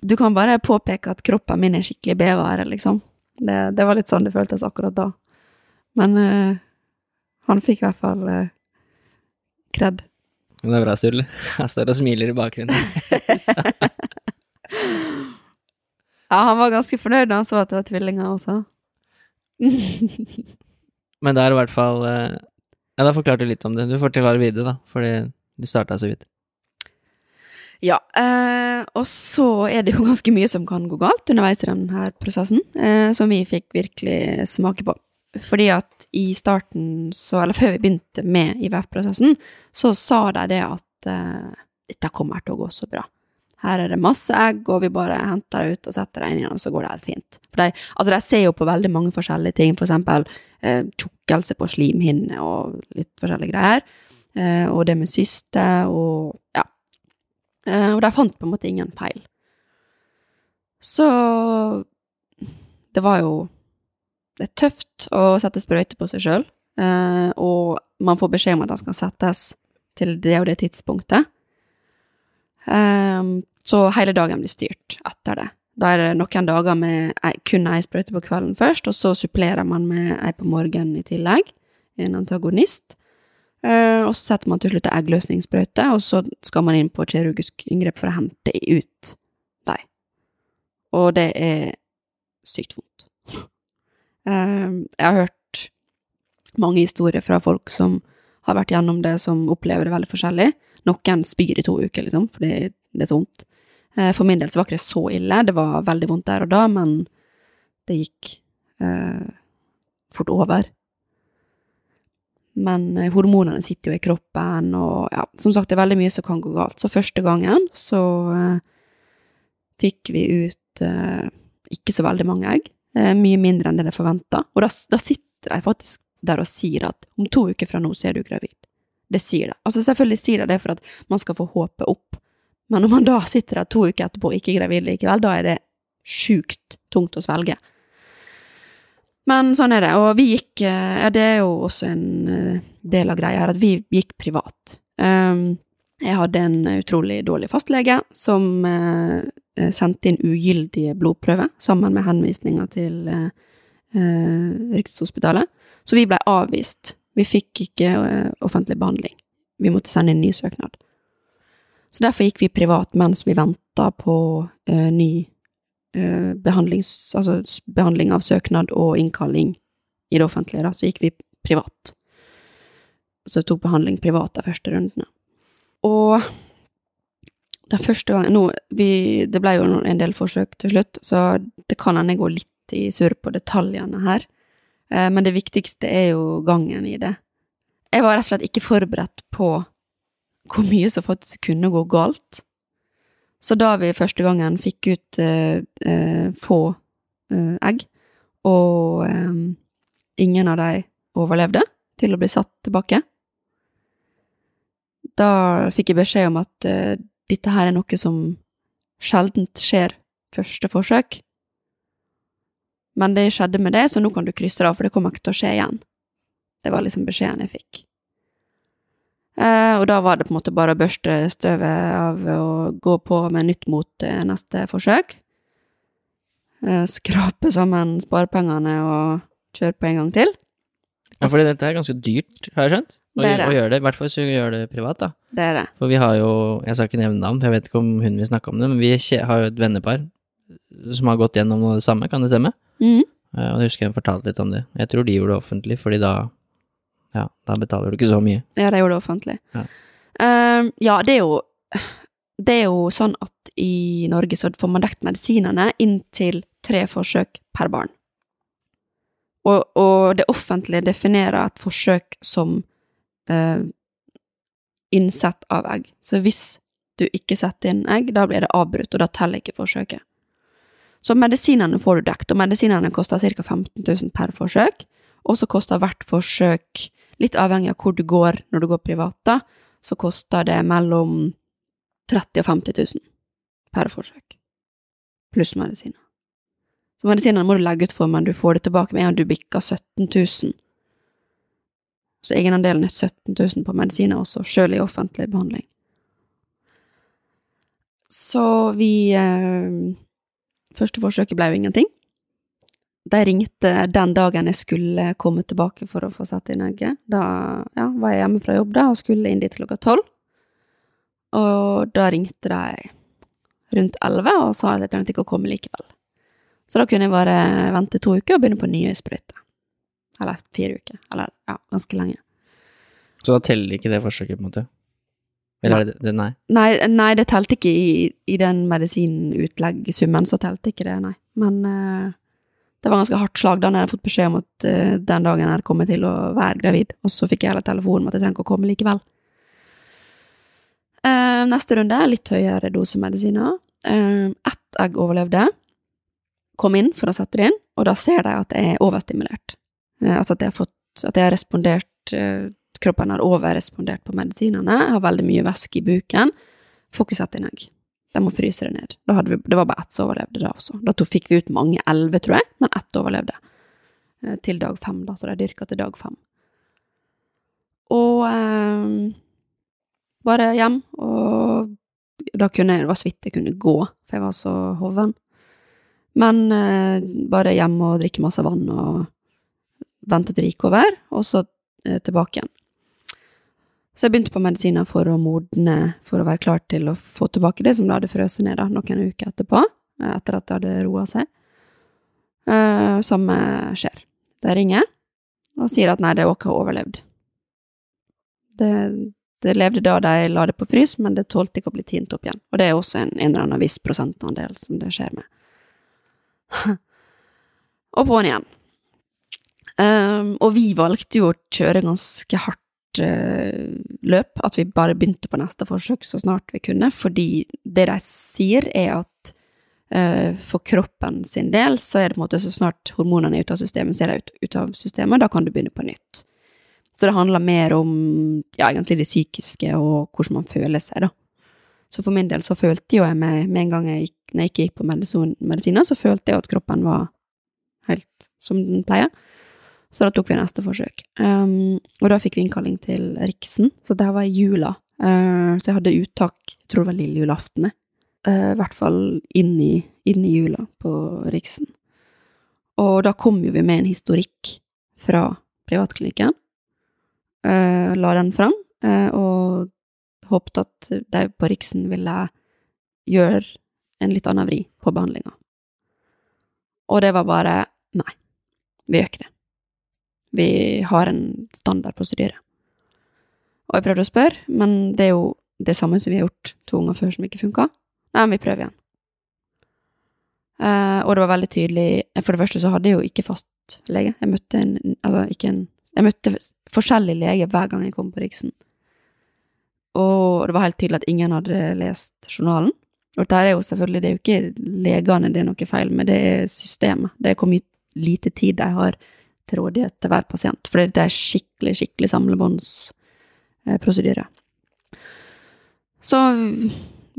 Speaker 2: Du kan bare påpeke at kroppen min er skikkelig bevare, liksom. Det, det var litt sånn det føltes akkurat da. Men eh, han fikk i hvert fall eh, kred.
Speaker 1: Det er bra, Sturle. Jeg står og smiler i bakgrunnen.
Speaker 2: Ja, han var ganske fornøyd da han så at det var tvillinger også.
Speaker 1: Men det er i hvert fall eh, Ja, da forklarte du litt om det. Du får forklare videre, da, fordi du starta så vidt.
Speaker 2: Ja, eh, og så er det jo ganske mye som kan gå galt underveis i denne prosessen, eh, som vi fikk virkelig smake på. Fordi at i starten, så, eller før vi begynte med IVF-prosessen, så sa de det at eh, dette kommer til å gå så bra. Her er det masse egg, og vi bare henter det ut og setter det inn igjen, og så går det helt fint. For de, altså de ser jo på veldig mange forskjellige ting, for eksempel eh, tjukkelse på slimhinne og litt forskjellige greier. Eh, og det med syste og ja. Eh, og de fant på en måte ingen feil. Så det var jo Det er tøft å sette sprøyte på seg sjøl. eh, og man får beskjed om at den skal settes til det og det tidspunktet. Eh, så hele dagen blir styrt etter det. Da er det noen dager med kun ei sprøyte på kvelden først, og så supplerer man med ei på morgenen i tillegg, en antagonist. Eh, og så setter man til slutt ei eggløsningssprøyte, og så skal man inn på kirurgisk inngrep for å hente ut dem. Og det er sykt vondt. Eh, jeg har hørt mange historier fra folk som har vært gjennom det, som opplever det veldig forskjellig. Noen spyr i to uker, liksom, fordi det er så vondt. Eh, For min del så var ikke det så ille, det var veldig vondt der og da, men det gikk eh, fort over. Men eh, hormonene sitter jo i kroppen, og ja, som sagt, det er veldig mye som kan gå galt. Så første gangen så eh, fikk vi ut eh, ikke så veldig mange egg, eh, mye mindre enn det jeg forventa. Og da, da sitter de faktisk der og sier at om to uker fra nå så er du gravid. Det sier de. Altså selvfølgelig sier de det for at man skal få håpet opp, men når man da sitter der to uker etterpå og ikke gravid likevel, da er det sjukt tungt å svelge. Men sånn er det, og vi gikk eh, ja, Det er jo også en eh, del av greia her, at vi gikk privat. Um, jeg hadde en utrolig dårlig fastlege som eh, sendte inn ugyldige blodprøver sammen med henvisninger til Rikshospitalet. Så vi ble avvist. Vi fikk ikke offentlig behandling. Vi måtte sende inn ny søknad. Så derfor gikk vi privat mens vi venta på eh, ny eh, altså behandling av søknad og innkalling i det offentlige. Da. Så gikk vi privat. Så tok behandling privat de første rundene. Og den første gangen nå, vi, Det ble jo en del forsøk til slutt, så det kan hende jeg går litt i surr på detaljene her. Eh, Men det viktigste er jo gangen i det. Jeg var rett og slett ikke forberedt på hvor mye som faktisk kunne gå galt. Så da vi første gangen fikk ut eh, eh, få eh, egg, og eh, ingen av de overlevde til å bli satt tilbake, da fikk jeg beskjed om at eh, dette her er noe som sjeldent skjer første forsøk. Men det skjedde med det, så nå kan du krysse det av, for det kommer ikke til å skje igjen. Det var liksom beskjeden jeg fikk. Eh, og da var det på en måte bare å børste støvet av og gå på med nytt mot eh, neste forsøk. Eh, skrape sammen sparepengene og kjøre på en gang til.
Speaker 1: Ja, fordi dette er ganske dyrt, har jeg skjønt, å,
Speaker 2: Det er det.
Speaker 1: å gjøre det. I hvert fall hvis du gjør det privat, da.
Speaker 2: Det er det.
Speaker 1: For vi har jo, jeg skal ikke nevne navn, for jeg vet ikke om hun vil snakke om det, men vi har jo et vennepar som har gått gjennom noe av det samme, kan det stemme? Eh, Og jeg husker jeg fortalte litt om det. Jeg tror de gjorde det offentlig, fordi da, ja, da betaler du ikke så mye.
Speaker 2: Ja, det er jo det offentlig.
Speaker 1: Ja.
Speaker 2: Um, ja, det er jo Det er jo sånn at i Norge så får man dekt medisinene inntil tre forsøk per barn. Og, og det offentlige definerer et forsøk som uh, innsett av egg. Så hvis du ikke setter inn egg, da blir det avbrutt, og da teller ikke forsøket. Så medisinene får du dekt, og medisinene koster ca. 15 000 per forsøk. Og så koster hvert forsøk, litt avhengig av hvor du går når du går privat, da, så koster det mellom 30 000 og 50 000 per forsøk. Pluss medisiner. Så medisinene må du legge ut for, men du får det tilbake med en gang du bikker 17 000. Så egenandelen er 17 000 på medisiner også, sjøl i offentlig behandling. Så vi eh, Første forsøket ble jo ingenting. De ringte den dagen jeg skulle komme tilbake for å få satt inn egget. Da ja, var jeg hjemme fra jobb da, og skulle inn dit klokka tolv. Og da ringte de rundt elleve og sa at jeg trengte ikke å komme likevel. Så da kunne jeg bare vente to uker og begynne på nye sprøyter. Eller fire uker. Eller ja, ganske lenge.
Speaker 1: Så da teller ikke det forsøket, på en måte? Eller er det? Nei.
Speaker 2: Nei, nei det telte ikke i, i den medisinutleggsummen, så telte ikke det, nei. Men eh, det var ganske hardt slag da når jeg hadde fått beskjed om at uh, den dagen jeg kommet til å være gravid, og så fikk jeg heller telefon om at jeg trenger ikke å komme likevel. Uh, neste runde, litt høyere dose medisiner. Uh, ett egg overlevde. Kom inn for å sette det inn, og da ser de at jeg er overstimulert. Uh, altså at jeg har fått At jeg har respondert Kroppen har overrespondert på medisinene. Har veldig mye væske i buken. Får ikke sette inn egg. De må fryse det ned. Vi, det var bare ett som overlevde da også. Da fikk vi ut mange, elleve tror jeg, men ett overlevde. Eh, Til dag fem, da, så de dyrka til dag fem. Og eh, bare hjem, og da kunne jeg, det var så vidt jeg kunne gå, for jeg var så hoven. Men eh, bare hjem og drikke masse vann og vente til det gikk over, og så eh, tilbake igjen. Så jeg begynte på medisiner for å modne, for å være klar til å få tilbake det som det hadde frøst ned da, noen uker etterpå, eh, etter at det hadde roa seg. Uh, samme skjer. De ringer og sier at nei, det åket har overlevd. Det, det levde da de la det på frys, men det tålte ikke å bli tint opp igjen. Og det er også en, en eller annen viss prosentandel som det skjer med. og på'n igjen. Um, og vi valgte jo å kjøre ganske hardt løp, at vi bare begynte på neste forsøk så snart vi kunne, fordi det de sier, er at uh, for kroppen sin del så er det på en måte så snart hormonene er ute av systemet, så er de ute ut av systemet, da kan du begynne på nytt. Så det handler mer om ja, egentlig det psykiske og hvordan man føler seg, da. Så for min del så følte jo jeg meg med en gang jeg gikk, når jeg ikke gikk på medisiner, så følte jeg at kroppen var helt som den pleier. Så da tok vi neste forsøk. Um, og da fikk vi innkalling til Riksen, så det her var i jula. Uh, så jeg hadde uttak, jeg tror det var lille julaften, uh, i hvert fall inn i, inn i jula på Riksen. Og da kom jo vi med en historikk fra privatklinikken, uh, la den fram, og håpet at de på Riksen ville gjøre en litt annen vri på behandlinga. Og det var bare nei, vi gjør ikke det. Vi har en standard prosedyre. Og jeg prøvde å spørre, men det er jo det samme som vi har gjort to ganger før som ikke funka. Nei, men vi prøver igjen. Uh, og det var veldig tydelig For det første så hadde jeg jo ikke fastlege. Jeg møtte en Altså, ikke en Jeg møtte forskjellig lege hver gang jeg kom på Riksen. Og det var helt tydelig at ingen hadde lest journalen. Og dette er jo selvfølgelig, det er jo ikke legene det er noe feil med, det er systemet. Det er hvor mye lite tid de har til rådighet til hver pasient. For det er skikkelig, skikkelig samlebåndsprosedyre. Så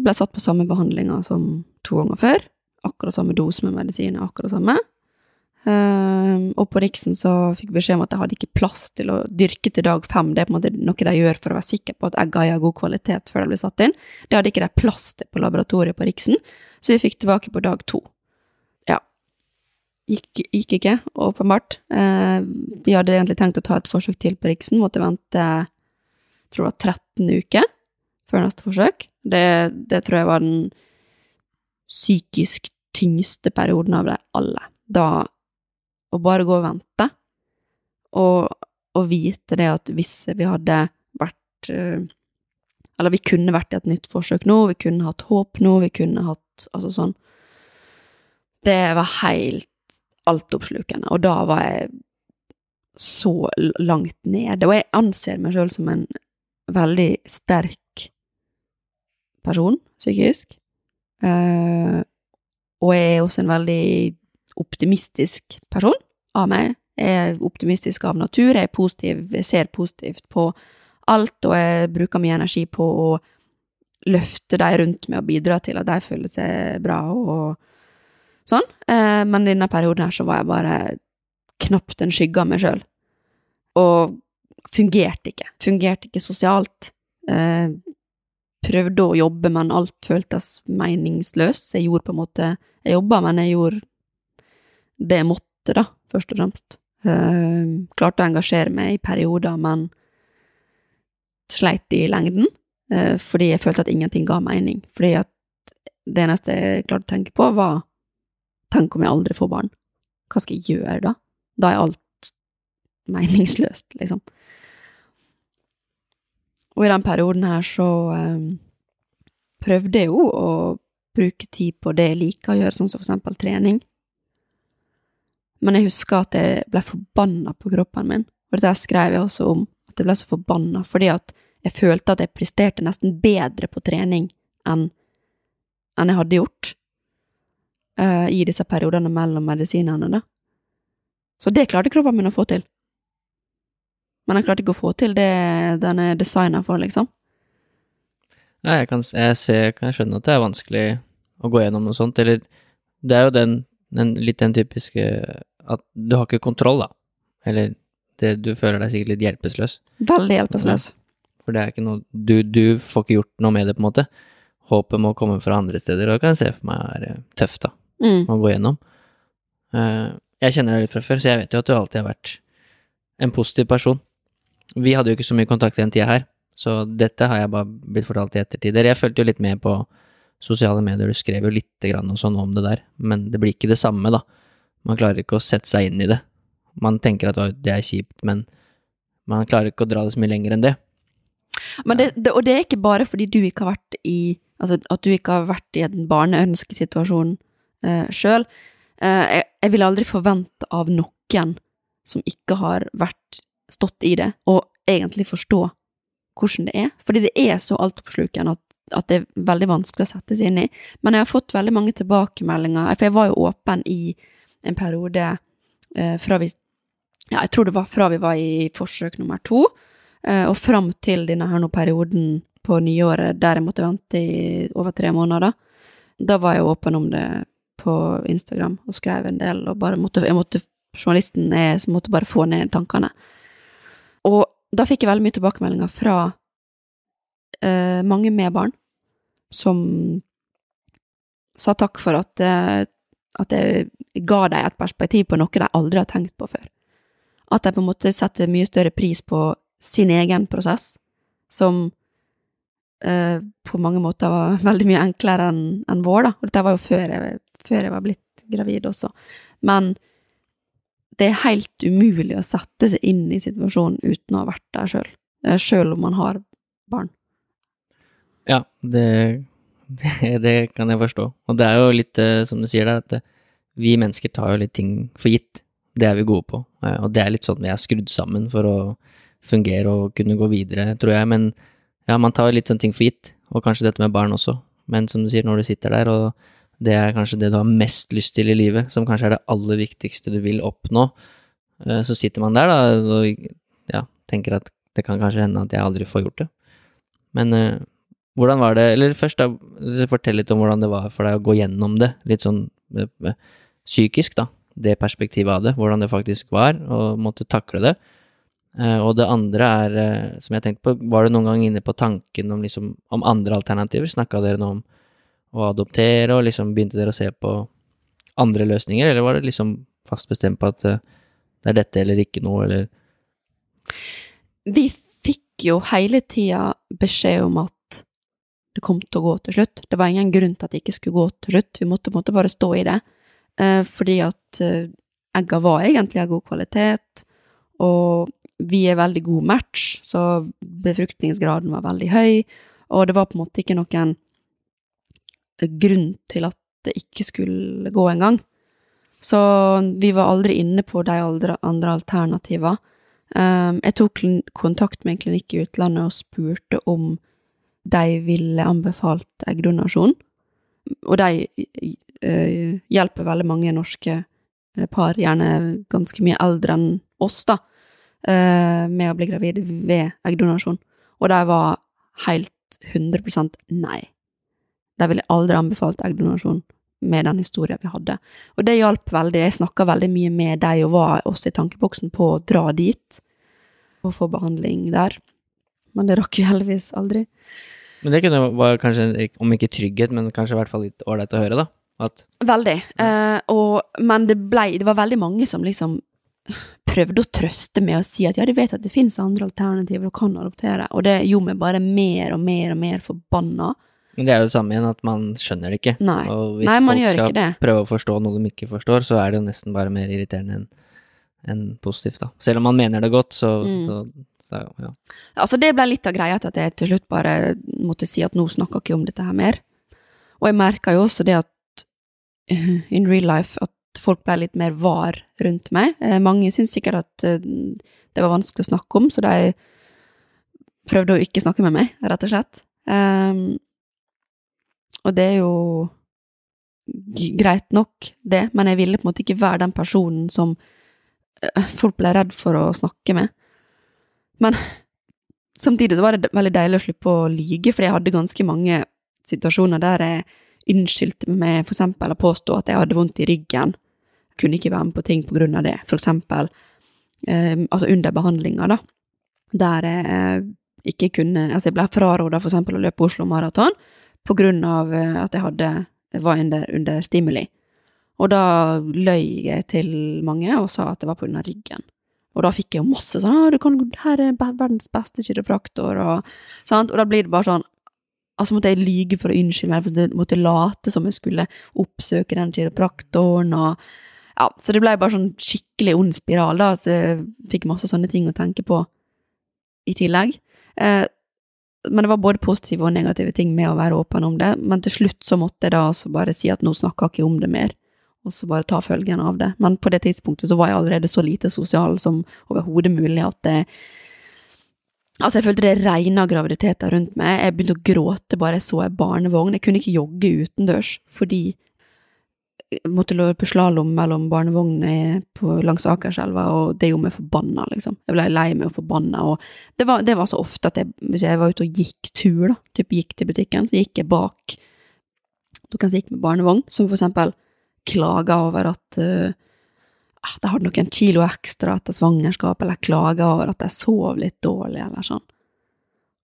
Speaker 2: ble jeg satt på samme behandlinga som to ganger før. Akkurat samme dose med medisin, akkurat samme. Uh, og på Riksen så fikk beskjed om at jeg hadde ikke plass til å dyrke til dag fem. Det er på en måte noe de gjør for å være sikker på at eggene er av god kvalitet før de blir satt inn. Det hadde ikke de plass til på laboratoriet på Riksen, så vi fikk tilbake på dag to. Gikk, gikk ikke, åpenbart. Eh, vi hadde egentlig tenkt å ta et forsøk til på Riksen, måtte vente jeg tror det var 13 uker før neste forsøk. Det, det tror jeg var den psykisk tyngste perioden av de alle. Da å bare gå og vente, og, og vite det at hvis vi hadde vært eh, Eller vi kunne vært i et nytt forsøk nå, vi kunne hatt håp nå, vi kunne hatt Altså sånn Det var helt altoppslukende, og da var jeg så langt nede. Og jeg anser meg sjøl som en veldig sterk person, psykisk. Uh, og jeg er også en veldig optimistisk person av meg. Jeg er optimistisk av natur, jeg er positiv, jeg ser positivt på alt, og jeg bruker mye energi på å løfte de rundt meg og bidra til at de føler seg bra og sånn. Eh, men i denne perioden her så var jeg bare knapt en skygge av meg sjøl. Og fungerte ikke. Fungerte ikke sosialt. Eh, prøvde å jobbe, men alt føltes meningsløst. Jeg gjorde på en måte Jeg jobba, men jeg gjorde det jeg måtte, da, først og fremst. Eh, klarte å engasjere meg i perioder, men sleit i lengden, Eh, fordi jeg følte at ingenting ga mening. Fordi at det eneste jeg klarte å tenke på, var tenk om jeg aldri får barn. Hva skal jeg gjøre da? Da er alt meningsløst, liksom. Og i den perioden her så um, prøvde jeg jo å bruke tid på det jeg liker å gjøre, sånn som for eksempel trening. Men jeg husker at jeg ble forbanna på kroppen min, og dette skrev jeg også om, at jeg ble så forbanna fordi at jeg følte at jeg presterte nesten bedre på trening enn, enn jeg hadde gjort uh, i disse periodene mellom medisinene, da. Så det klarte kroppen min å få til. Men jeg klarte ikke å få til det den er designa for, liksom.
Speaker 1: Nei, jeg kan jeg ser, kan jeg skjønne at det er vanskelig å gå gjennom noe sånt, eller det er jo den, den litt den typiske at du har ikke kontroll, da. Eller det, du føler deg sikkert litt hjelpeløs.
Speaker 2: Veldig hjelpeløs.
Speaker 1: For det er ikke noe du, du får ikke gjort noe med det, på en måte. Håpet må komme fra andre steder, og det kan jeg se for meg er eh, tøft, da,
Speaker 2: Mm.
Speaker 1: å gå gjennom. Eh, jeg kjenner deg litt fra før, så jeg vet jo at du alltid har vært en positiv person. Vi hadde jo ikke så mye kontakt i den tida her, så dette har jeg bare blitt fortalt i ettertid. Jeg fulgte jo litt med på sosiale medier, du skrev jo lite grann og sånn om det der, men det blir ikke det samme, da. Man klarer ikke å sette seg inn i det. Man tenker at det er kjipt, men man klarer ikke å dra det så mye lenger enn det.
Speaker 2: Men det, det, og det er ikke bare fordi du ikke har vært i Altså at du ikke har vært i en barneønskesituasjon uh, sjøl. jeg, jeg vil aldri forvente av noen som ikke har vært stått i det, og egentlig forstå hvordan det er. Fordi det er så altoppslukende at, at det er veldig vanskelig å sette seg inn i. Men jeg har fått veldig mange tilbakemeldinger, for jeg var jo åpen i en periode eh, fra vi Ja, jeg tror det var fra vi var i forsøk nummer to, eh, og fram til denne her nå perioden på nyåret der jeg måtte vente i over tre måneder. Da var jeg åpen om det på Instagram og skrev en del, og bare måtte, jeg måtte Journalisten er, som måtte bare få ned tankene. Og da fikk jeg veldig mye tilbakemeldinger fra eh, mange med barn som sa takk for at, eh, at jeg ga dem et perspektiv på noe de aldri har tenkt på før. At de på en måte setter mye større pris på sin egen prosess, som eh, på mange måter var veldig mye enklere enn enn vår, da. Og dette var jo før jeg, før jeg var blitt gravid også. Men det er helt umulig å sette seg inn i situasjonen uten å ha vært der sjøl. Sjøl om man har barn.
Speaker 1: Ja, det, det, det kan jeg forstå. Og det er jo litt eh, som du sier der, at eh, vi mennesker tar jo litt ting for gitt. Det er vi gode på. Eh, Og det er litt sånn vi er skrudd sammen for å fungere og kunne gå videre, tror jeg. Men ja, man tar litt sånne ting for gitt. Og kanskje dette med barn også. Men som du sier, når du sitter der, og det er kanskje det du har mest lyst til i livet, som kanskje er det aller viktigste du vil oppnå, eh, så sitter man der da, og ja, tenker at det kan kanskje hende at jeg aldri får gjort det. Men eh, hvordan var det, eller først da, fortell litt om hvordan det var for deg å gå gjennom det, litt sånn eh, psykisk da, det perspektivet av det, hvordan det faktisk var, og måtte takle det. Og det andre er, som jeg tenkte på, var du noen gang inne på tanken om, liksom, om andre alternativer? Snakka dere noe om å adoptere, og liksom begynte dere å se på andre løsninger, eller var det liksom fast bestemt på at eh, det er dette eller ikke noe, eller
Speaker 2: Vi fikk jo hele tida beskjed om at det kom til å gå til slutt. Det var ingen grunn til at det ikke skulle gå til slutt. Vi måtte måtte bare stå i det. Eh, fordi at eh, egga var egentlig av god kvalitet, og vi er veldig god match, så befruktningsgraden var veldig høy, og det var på en måte ikke noen grunn til at det ikke skulle gå engang. Så vi var aldri inne på de andre, alternativene. Um, jeg tok kontakt med en klinikk i utlandet og spurte om de ville anbefalt eggdonasjon. Og de eh, hjelper veldig mange norske eh, par, gjerne ganske mye eldre enn oss, da, eh, med å bli gravide ved eggdonasjon. Og de var helt 100% nei. De ville aldri anbefalt eggdonasjon med den historien vi hadde. Og det hjalp veldig. Jeg snakka veldig mye med dem og var også i tankeboksen på å dra dit og få behandling der. Men det rakk vi heldigvis aldri.
Speaker 1: Men det kunne være kanskje, om ikke trygghet, men kanskje i hvert fall litt ålreit å høre, da. At
Speaker 2: Veldig. Eh, og, men det blei Det var veldig mange som liksom prøvde å trøste med å si at ja, de vet at det finnes andre alternativer og kan adoptere, og det gjorde meg bare mer og mer og mer forbanna.
Speaker 1: Men det er jo det samme igjen, at man skjønner det ikke.
Speaker 2: Nei.
Speaker 1: Og hvis
Speaker 2: Nei,
Speaker 1: folk skal prøve å forstå noe de ikke forstår, så er det jo nesten bare mer irriterende enn en positivt, da. Selv om man mener det godt, så,
Speaker 2: Mm.
Speaker 1: så, så ja.
Speaker 2: Altså, det ble litt av greia til at jeg til slutt bare måtte si at nå snakker ikke om dette her mer. Og jeg merka jo også det at eh, in real life at folk ble litt mer var rundt meg. Eh, Mange syntes sikkert at eh, det var vanskelig å snakke om, så de prøvde å ikke snakke med meg, rett og slett. Um, og det er jo greit nok, det, men jeg ville på en måte ikke være den personen som eh, folk ble redd for å snakke med. Men samtidig så var det veldig deilig å slippe å lyge, for jeg hadde ganske mange situasjoner der jeg unnskyldte meg for eksempel å påstå at jeg hadde vondt i ryggen. Kunne ikke være med på ting på grunn av det. For eksempel eh, altså under behandlinga, da, der jeg ikke kunne Altså, jeg ble fraråda for eksempel å løpe Oslo Maraton på grunn av eh, at jeg hadde var under, under stimuli. Og da løy jeg til mange og sa at det var på grunn ryggen. Og da fikk jeg jo masse sånn ah, du kan, her er verdens beste kiropraktor', og sant. Og da blir det bare sånn Altså måtte jeg lyge for å unnskylde meg, måtte jeg late som jeg skulle oppsøke den kiropraktoren, og Ja, så det ble bare sånn skikkelig ond spiral, da, så jeg fikk masse sånne ting å tenke på i tillegg. Eh, men det var både positive og negative ting med å være åpen om det, men til slutt så måtte jeg da altså bare si at nå snakker jeg ikke om det mer, og så bare ta følgen av det. Men på det tidspunktet så var jeg allerede så lite sosial som overhodet mulig at det Altså, jeg følte det regna graviditeter rundt meg. Jeg begynte å gråte bare jeg så ei barnevogn. Jeg kunne ikke jogge utendørs fordi måtte løpe slalåm mellom barnevognene langs Akerselva, og det gjorde meg forbanna, liksom. Jeg ble lei meg og forbanna, og det var, det var, så ofte at jeg, hvis jeg var ute og gikk tur, da, typ gikk til butikken, så gikk jeg bak noen som gikk med barnevogn, som for eksempel klaga over at uh, de hadde noen kilo ekstra etter svangerskap, eller klaga over at jeg sov litt dårlig, eller sånn.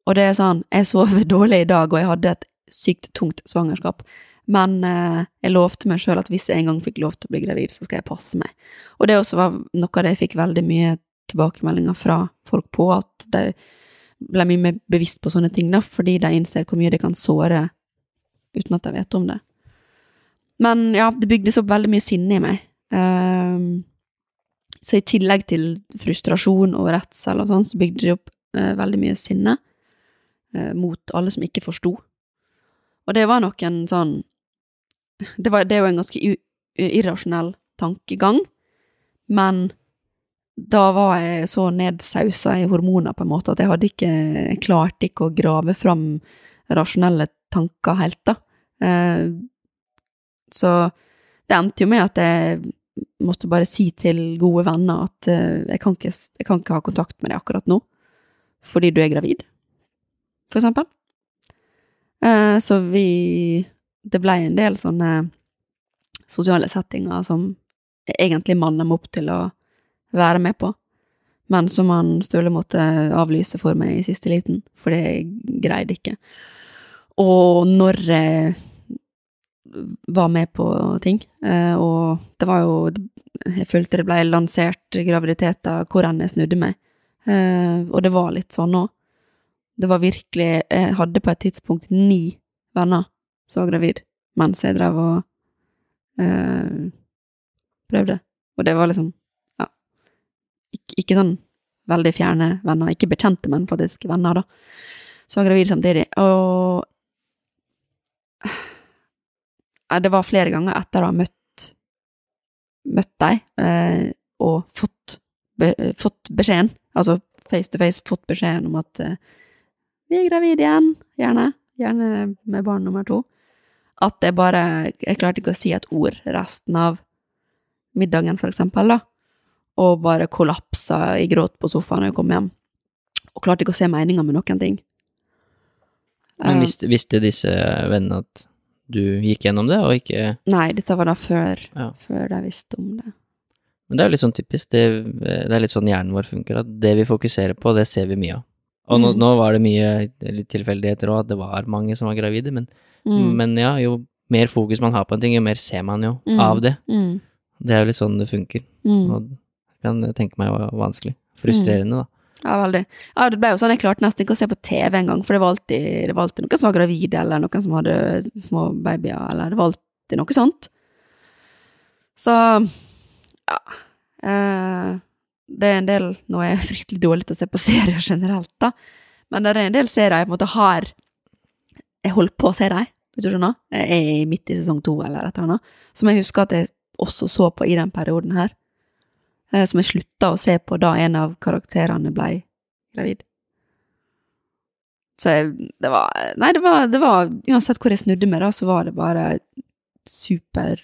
Speaker 2: Og det er sånn, jeg sover dårlig i dag, og jeg hadde et sykt tungt svangerskap, men eh, jeg lovte meg sjøl at hvis jeg en gang fikk lov til å bli gravid, så skal jeg passe meg. Og det også var noe av det jeg fikk veldig mye tilbakemeldinger fra folk på, at de ble mye mer bevisst på sånne ting, da, fordi de innser hvor mye det kan såre uten at de vet om det. Men ja, det bygdes opp veldig mye sinne i meg. Um, så i tillegg til frustrasjon og redsel og sånn, så bygde det opp uh, veldig mye sinne uh, mot alle som ikke forsto. Og det var nok en sånn det, var, det er jo en ganske irrasjonell tankegang, men da var jeg så nedsausa i hormoner på en måte at jeg hadde ikke Jeg klarte ikke å grave fram rasjonelle tanker helt, da. Eh, så det endte jo med at jeg måtte bare si til gode venner at eh, jeg, kan ikke, jeg, kan ikke, ha kontakt med deg akkurat nå, fordi du er gravid, for eksempel. Eh, så vi Det blei en del sånne sosiale settinger som egentlig manna meg opp til å være med på, men som han Støle måtte avlyse for meg i siste liten, for det greide ikke. Og når jeg var med på ting. Eh, og det var jo Jeg følte det ble lansert graviditeter hvor enn jeg snudde meg. Eh, og det var litt sånn òg. Det var virkelig Jeg hadde på et tidspunkt ni venner var gravid, mens jeg drev og eh, prøvde. Og det var liksom Ja. Ikke, ikke sånn veldig fjerne venner, ikke bekjente, men faktisk venner, da. Så var gravid samtidig. Og det var flere ganger etter å ha møtt, møtt deg eh, og fått, be, fått, beskjeden, altså face to face, fått beskjeden om at eh, vi er gravide igjen, gjerne, gjerne med barn nummer to, at jeg bare Jeg klarte ikke å si et ord resten av middagen, for eksempel, da, og bare kollapsa i gråt på sofaen når jeg kom hjem, og klarte ikke å se meninga med noen ting.
Speaker 1: Men visste, visste disse vennene at du gikk gjennom det, og ikke
Speaker 2: Nei, dette var da før, ja. før jeg visste om det.
Speaker 1: Men det er jo litt sånn typisk, det, det, er litt sånn hjernen vår funker, at det vi fokuserer på, det ser vi mye av. Og nå, mm. nå var det mye litt tilfeldigheter òg, at det var mange som var gravide, men, mm. men, ja, jo mer fokus man har på en ting, jo mer ser man jo mm. av det. Mm. Det er jo litt sånn det funker. Mm. Og jeg kan tenke meg var vanskelig. Frustrerende, da.
Speaker 2: Ja, veldig. Ja, det ble jo sånn, jeg klarte nesten ikke å se på TV engang, for det var, alltid, det var alltid noen som var gravide, eller noen som hadde små babyer, eller det var alltid noe sånt. Så ja. Eh, det er en del Nå er jeg fryktelig dårlig til å se på serier generelt, da, men det er en del serier jeg på en måte har Jeg holdt på å se dem, hvis du skjønner? Jeg er midt i sesong to, eller et eller annet, som jeg husker at jeg også så på i den perioden her. Eh, som jeg slutta å se på da en av karakterene blei gravid. Så jeg, det var Nei, det var, det var, Uansett hvor jeg snudde meg, da, så var det bare super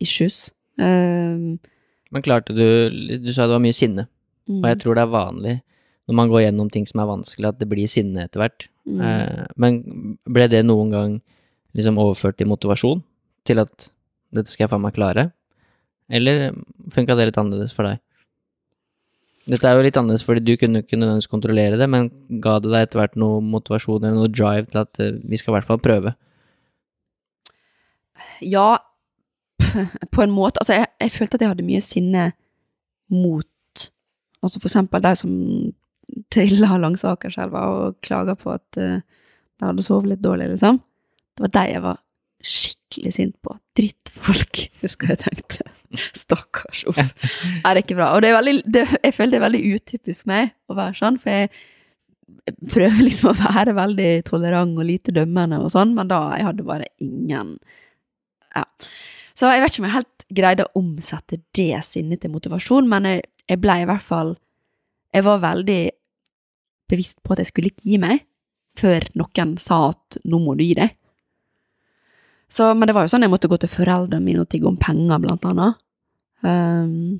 Speaker 2: issues. Um,
Speaker 1: Men klarte du Du sa det var mye sinne, mm. og jeg mm. tror det er vanlig når man går gjennom ting som er vanskelig, at det blir sinne etter hvert. Mm. Eh, men ble det noen gang liksom overført til motivasjon? Til at dette skal jeg faen meg klare? Eller funka det litt annerledes for deg? Dette er jo litt annerledes fordi du kunne ikke nødvendigvis kontrollere det, men ga det deg etter hvert noe motivasjon eller noe drive til at eh, vi skal i hvert fall prøve?
Speaker 2: Ja, på en måte. Altså, jeg, jeg følte at jeg hadde mye sinne mot Altså for eksempel de som trilla langs Akerselva og klaga på at uh, de hadde sovet litt dårlig, liksom. Det var de jeg var skikkelig sint på. Drittfolk, husker jeg tenkte. Stakkars, uff. Er det ikke bra? Og det er veldig, det, jeg føler det er veldig utypisk meg å være sånn, for jeg prøver liksom å være veldig tolerant og lite dømmende og sånn, men da jeg hadde bare ingen Ja. Så jeg vet ikke om jeg helt greide å omsette det sinnet til motivasjon, men jeg, jeg ble i hvert fall Jeg var veldig bevisst på at jeg skulle ikke gi meg før noen sa at nå må du gi deg. Så, men det var jo sånn jeg måtte gå til foreldrene mine og tigge om penger, blant annet. Um,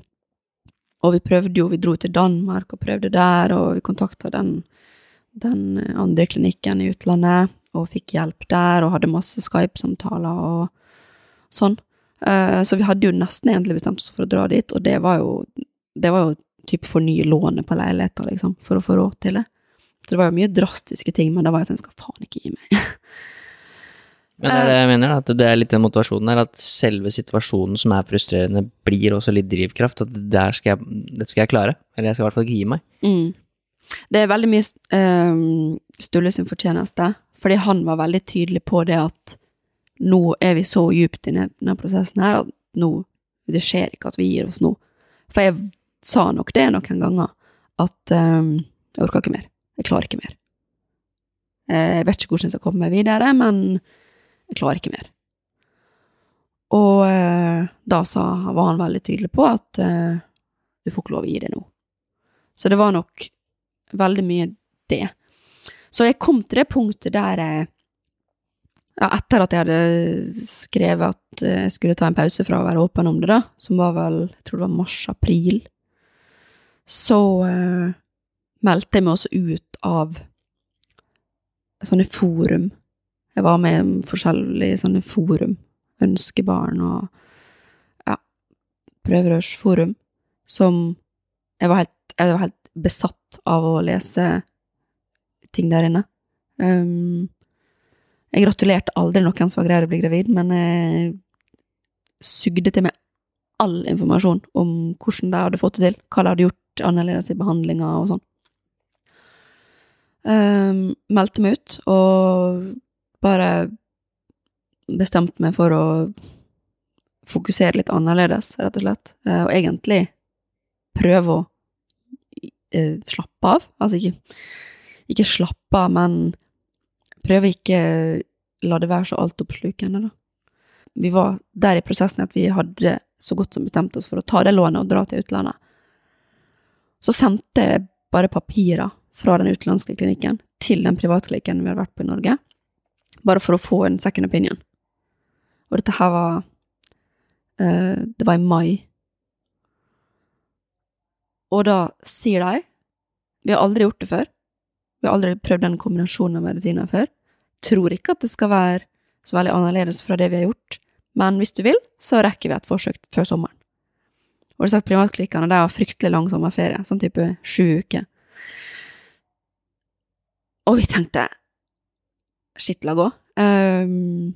Speaker 2: og vi prøvde jo, vi dro til Danmark og prøvde der, og vi kontakta den, den andre klinikken i utlandet og fikk hjelp der, og hadde masse Skype-samtaler og sånn. Uh, så vi hadde jo nesten egentlig bestemt oss for å dra dit, og det var jo, det var jo type fornye lånet på leiligheter, liksom, for å få råd til det. Så det var jo mye drastiske ting, men da var jeg sånn, skal faen ikke gi meg.
Speaker 1: Men det er det jeg mener, at det er litt den motivasjonen der, at selve situasjonen som er frustrerende, blir også litt drivkraft. At det skal jeg, dette skal jeg klare. Eller jeg skal i hvert fall ikke gi meg.
Speaker 2: Mm. Det er veldig mye um, Sturle sin fortjeneste, fordi han var veldig tydelig på det at nå er vi så djupt i denne prosessen her at nå Det skjer ikke at vi gir oss nå. For jeg sa nok det noen ganger, at um, jeg orker ikke mer. Jeg klarer ikke mer. Jeg vet ikke hvordan jeg skal komme meg videre, men jeg klarer ikke mer. Og uh, da sa, var han veldig tydelig på at uh, du får ikke lov å gi det nå. Så det var nok veldig mye det. Så jeg kom til det punktet der jeg ja, etter at jeg hadde skrevet at jeg skulle ta en pause fra å være åpen om det, da, som var vel, jeg tror det var mars-april, så eh, meldte jeg meg også ut av sånne forum. Jeg var med i forskjellige sånne forum, ønskebarn og ja, prøverørsforum, som jeg var, helt, jeg var helt besatt av å lese ting der inne. Um, jeg gratulerte aldri noen som var greid å bli gravid, men jeg sugde til meg all informasjon om hvordan de hadde fått det til, hva de hadde gjort annerledes i behandlinga og sånn. Um, meldte meg ut, og bare bestemte meg for å fokusere litt annerledes, rett og slett. Uh, og egentlig prøve å uh, slappe av. Altså ikke, ikke slappe av, men prøve ikke la det være så altoppslukende, da. Vi var der i prosessen at vi hadde så godt som bestemt oss for å ta det lånet og dra til utlandet. Så sendte jeg bare papirer fra den utenlandske klinikken til den privatklinikken vi hadde vært på i Norge, bare for å få en second opinion. Og dette her var uh, Det var i mai. Og da sier de Vi har aldri gjort det før. Vi har aldri prøvd den kombinasjonen av medisiner før. Tror ikke at det skal være så veldig annerledes fra det vi har gjort, men hvis du vil, så rekker vi et forsøk før sommeren. Og disse privatklikkene de har fryktelig lang sommerferie, sånn type sju uker. Og vi tenkte shit, la gå. Um,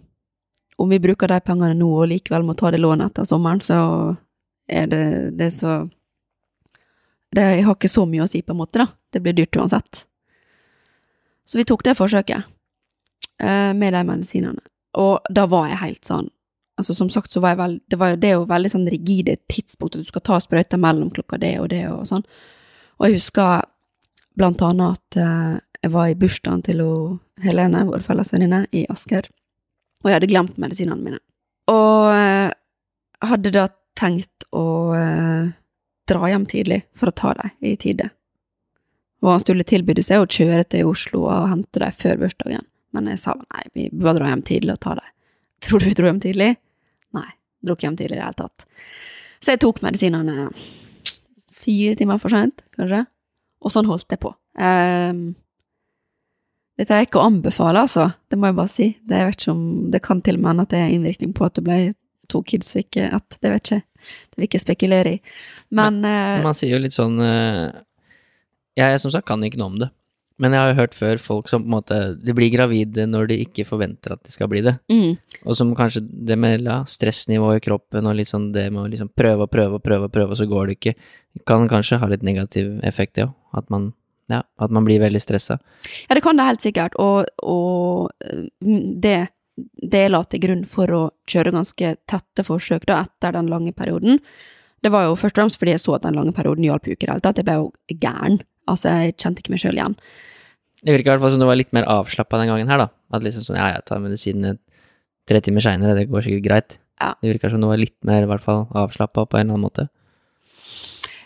Speaker 2: om vi bruker de pengene nå og likevel må ta det lånet etter sommeren, så er det, det så det, Jeg har ikke så mye å si, på en måte, da. Det blir dyrt uansett. Så vi tok det forsøket uh, med de medisinene. Og da var jeg helt sånn Altså, som sagt, så var jeg vel Det, var, det er jo veldig sånn rigide tidspunkt at du skal ta sprøyta mellom klokka det og det og sånn. Og jeg husker blant annet at uh, jeg var i bursdagen til Helene, vår felles venninne, i Asker, og jeg hadde glemt medisinene mine. Og uh, hadde da tenkt å uh, dra hjem tidlig for å ta dem i tide. Og han skulle tilbyde seg å kjøre til Oslo og hente dem før bursdagen, men jeg sa nei, vi bare dra hjem tidlig og ta dem. Tror du vi dro hjem tidlig? Nei, dro ikke hjem tidlig i det hele tatt. Så jeg tok medisinene fire timer for seint, kanskje, og sånn holdt jeg på. Um, dette er ikke å anbefale, altså, det må jeg bare si. Det, om, det kan til og med hende at det er innvirkning på at du ble to kids og ikke ett, det vet ikke det vil ikke spekulere i. Men, eh,
Speaker 1: Man sier jo litt sånn eh, Jeg som sagt kan ikke noe om det. Men jeg har jo hørt før folk som på en måte De blir gravide når de ikke forventer at de skal bli det.
Speaker 2: mm,
Speaker 1: Og som kanskje det med ja, stressnivå i kroppen og litt sånn det med å liksom prøve og prøve og prøve, og prøve, og så går det ikke, kan kanskje ha litt negativ effekt, det òg. At man ja, at man blir veldig stressa.
Speaker 2: Ja, det kan det helt sikkert, og, og eh, det, det la til grunn for å kjøre ganske tette forsøk da, etter den lange perioden. Det var jo først og fremst fordi jeg så at den lange perioden hjalp jo ikke i det hele tatt. Jeg ble jo gæren. Altså, jeg kjente ikke meg sjøl igjen.
Speaker 1: Det virker i hvert fall som du var litt mer avslappa den gangen her, da. At liksom sånn, ja, jeg tar medisinene tre timer seinere, det går sikkert greit.
Speaker 2: Ja.
Speaker 1: Det virker som du var litt mer, i hvert fall, avslappa på en eller annen måte.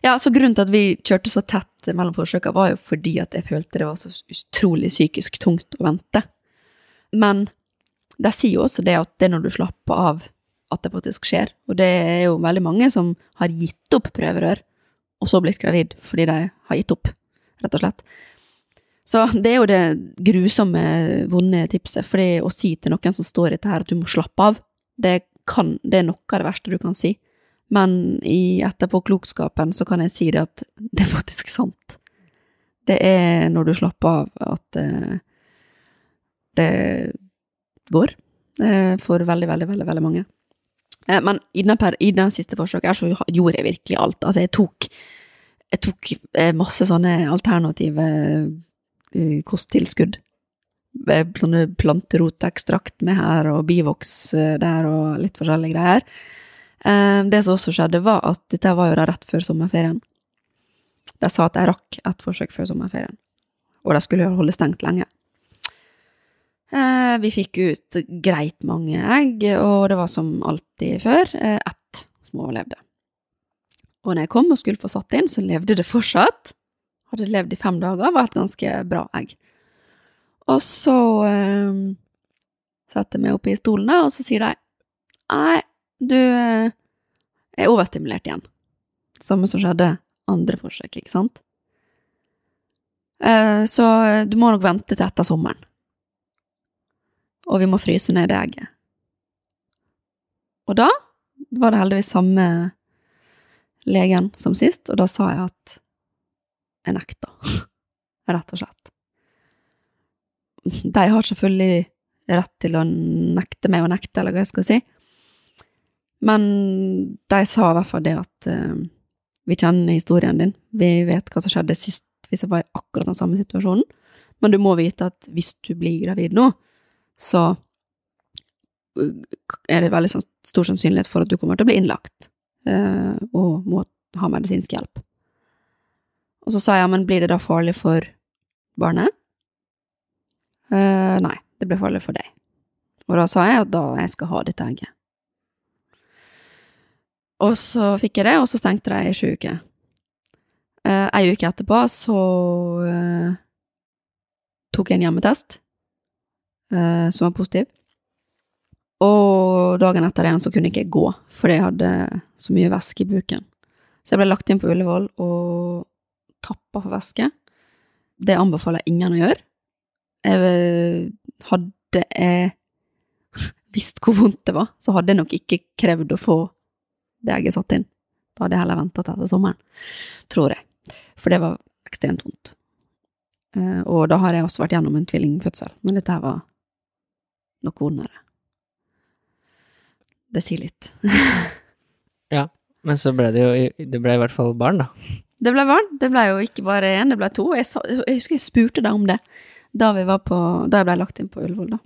Speaker 2: Ja, så grunnen til at vi kjørte så tett mellom forsøka, var jo fordi at jeg følte det var så utrolig psykisk tungt å vente. Men de sier jo også det at det er når du slapper av at det faktisk skjer. Og det er jo veldig mange som har gitt opp prøverør, og så blitt gravid fordi de har gitt opp, rett og slett. Så det er jo det grusomme, vonde tipset. fordi å si til noen som står i dette her, at du må slappe av, det, kan, det er noe av det verste du kan si. Men i etterpåklokskapen så kan jeg si det at det er faktisk sant. Det er når du slapper av at uh, det går Uh, for veldig, veldig, veldig, veldig mange. Uh, men i den siste forsøket her så gjorde jeg virkelig alt. Altså, jeg tok, jeg tok eh, masse sånne alternative eh, kosttilskudd. Eh, Sånne planterotekstrakt med her, og bivoks der, og litt forskjellige greier. Det som også skjedde, var at dette var jo rett før sommerferien. De sa at de rakk et forsøk før sommerferien, og de skulle holde stengt lenge. Vi fikk ut greit mange egg, og det var som alltid før, ett som overlevde. Og når jeg kom og skulle få satt inn, så levde det fortsatt. Hadde levd i fem dager, var et ganske bra egg. Og så eh, setter jeg meg opp i stolen, og så sier de nei, du eh, er overstimulert igjen. Samme som skjedde andre forsøk, ikke sant? Eh, Så du må nok vente til etter sommeren. Og vi må fryse ned det egget. Og da var det heldigvis samme legen som sist, og da sa jeg at jeg nekta. Rett og slett. De har selvfølgelig rett til å nekte meg å nekte, eller hva jeg skal si. Men de sa i hvert fall det at uh, vi kjenner historien din, vi vet hva som skjedde sist hvis jeg var i akkurat den samme situasjonen, men du må vite at hvis du blir gravid nå, så uh, er det veldig sånn stor sannsynlighet for at du kommer til å bli innlagt eh, og må ha medisinsk hjelp. Og så sa jeg, men blir det da farlig for barnet? Eh, nei, det blir farlig for deg. Og da sa jeg at da jeg skal ha dette egget. Og så fikk jeg det, og så stengte de i sju uker. Uh, Ei uke etterpå så eh, tok jeg en hjemmetest eh, som var positiv. Og dagen etter det så kunne jeg ikke gå, fordi jeg hadde så mye væske i buken. Så jeg ble lagt inn på Ullevål og tappa for væske. Det anbefaler jeg ingen å gjøre. Jeg, hadde jeg visst hvor vondt det var, så hadde jeg nok ikke krevd å få det egget satt inn. Da hadde jeg heller venta til etter sommeren, tror jeg. For det var ekstremt vondt. Eh, og da har jeg også vært gjennom en tvillingfødsel, men dette her var noe vondere. Det sier litt.
Speaker 1: ja, Men så ble det jo Det ble i hvert fall barn, da.
Speaker 2: Det ble barn. Det ble jo ikke bare én, det ble to. Jeg, sa, jeg husker jeg spurte deg om det da, vi var på, da jeg ble lagt inn på Ullevål. da.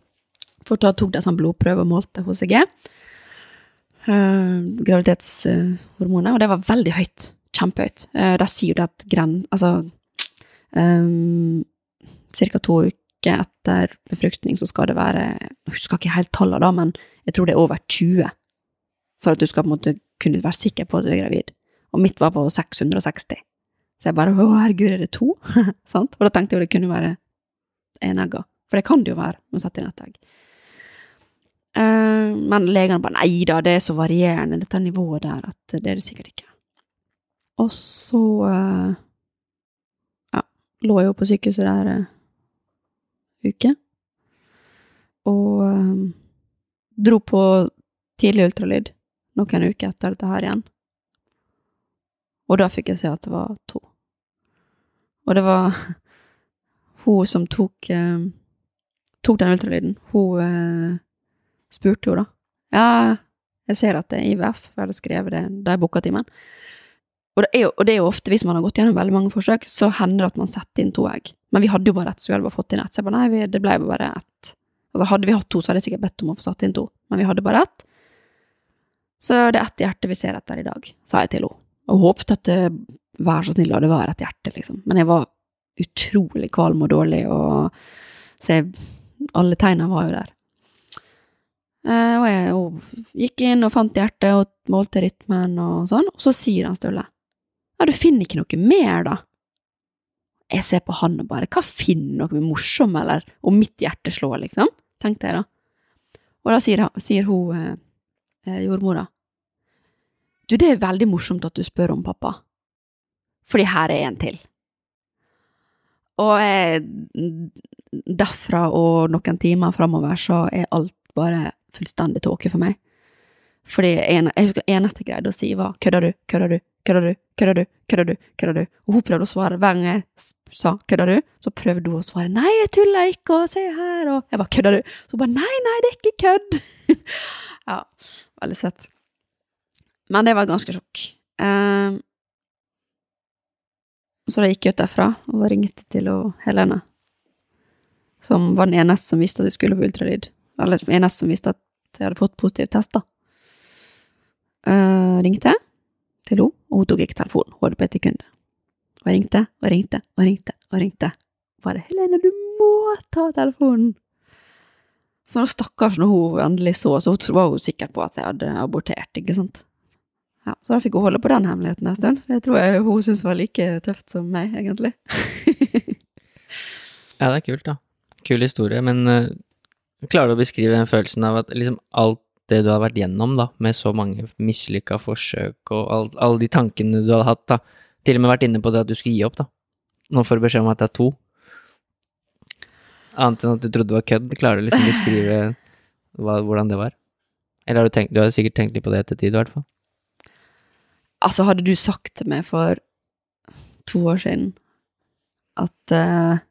Speaker 2: For da tok de sånn blodprøve og målte HCG. Uh, graviditetshormonet, og det var veldig høyt. Kjempehøyt. Uh, de sier jo det at gren... Altså um, Ca. to uker etter befruktning så skal det være Jeg husker ikke helt tallene, da, men jeg tror det er over 20 for at du skal på en måte kunne være sikker på at du er gravid. Og mitt var på 660. Så jeg bare å herregud, er det to? Og da tenkte jeg jo det kunne være enegga. For det kan det jo være med å sette inn et egg. Uh, men legene bare nei da, det er så varierende, dette nivået der, at det er det sikkert ikke. Og så uh, ja, lå jeg jo på sykehuset der uh, uke. Og dro på tidlig ultralyd noen uker etter dette her igjen. Og da fikk jeg se at det var to. Og det var hun som tok, eh, tok den ultralyden. Hun eh, spurte jo, da. Ja, jeg ser at det er IVF, for jeg hadde skrevet det da jeg booka timen. Og det, er jo, og det er jo ofte, hvis man har gått gjennom veldig mange forsøk, så hender det at man setter inn to egg. Men vi hadde jo bare ett, så vi hadde bare fått inn ett. Så jeg bare nei, det ble bare ett. Altså hadde vi hatt to, så hadde jeg sikkert bedt om å få satt inn to, men vi hadde bare ett. Så det er ett hjerte vi ser etter i dag, sa jeg til henne. Og håpet at det, vær så snill, la det være et hjerte, liksom. Men jeg var utrolig kvalm og dårlig, og så jeg, alle tegna var jo der. Eh, og jeg og gikk inn og fant hjertet og målte rytmen og sånn, og så sier han Sturle ja, du finner ikke noe mer, da? Jeg ser på han og bare, hva finner noe morsomt, eller om mitt hjerte slår, liksom, tenkte jeg da. Og da sier, sier hun eh, eh, jordmora, du, det er veldig morsomt at du spør om pappa, fordi her er en til. Og eh, derfra og noen timer framover så er alt bare fullstendig tåke for meg. Fordi en, jeg husker eneste jeg greide å si, var 'kødder du, kødder du, kødder du, kødder du', kødder du, kødder du? Og hun prøvde å svare hver gang jeg sa 'kødder du', så prøvde hun å svare 'nei, jeg tuller ikke', og 'se her', og jeg bare 'kødder du'? Så hun bare 'nei, nei, det er ikke kødd'. ja, veldig søtt. Men det var ganske sjokk. Uh, så da gikk jeg ut derfra og ringte til Helene, som var den eneste som visste at vi skulle på ultralyd. Eller den eneste som visste at jeg hadde fått positiv test, da. Uh, ringte til henne, og hun tok ikke telefonen. Hun hadde et sekund. Og ringte og ringte og ringte og ringte. Bare 'Helene, du må ta telefonen!' Så da stakkars når hun endelig så, så var hun sikker på at jeg hadde abortert, ikke sant. Ja, så da fikk hun holde på den hemmeligheten en stund. Det tror jeg hun syntes var like tøft som meg, egentlig.
Speaker 1: ja, det er kult, da. Kul historie, men uh, klarer du å beskrive den følelsen av at liksom alt det du har vært gjennom, da, med så mange mislykka forsøk og all, alle de tankene du har hatt, da, til og med vært inne på det at du skulle gi opp, da. Nå får du beskjed om at det er to. Annet enn at du trodde det var kødd. Klarer du liksom å beskrive hva, hvordan det var? Eller har du tenkt Du har sikkert tenkt litt på det etter tid, i hvert fall.
Speaker 2: Altså, hadde du sagt til meg for to år siden at uh,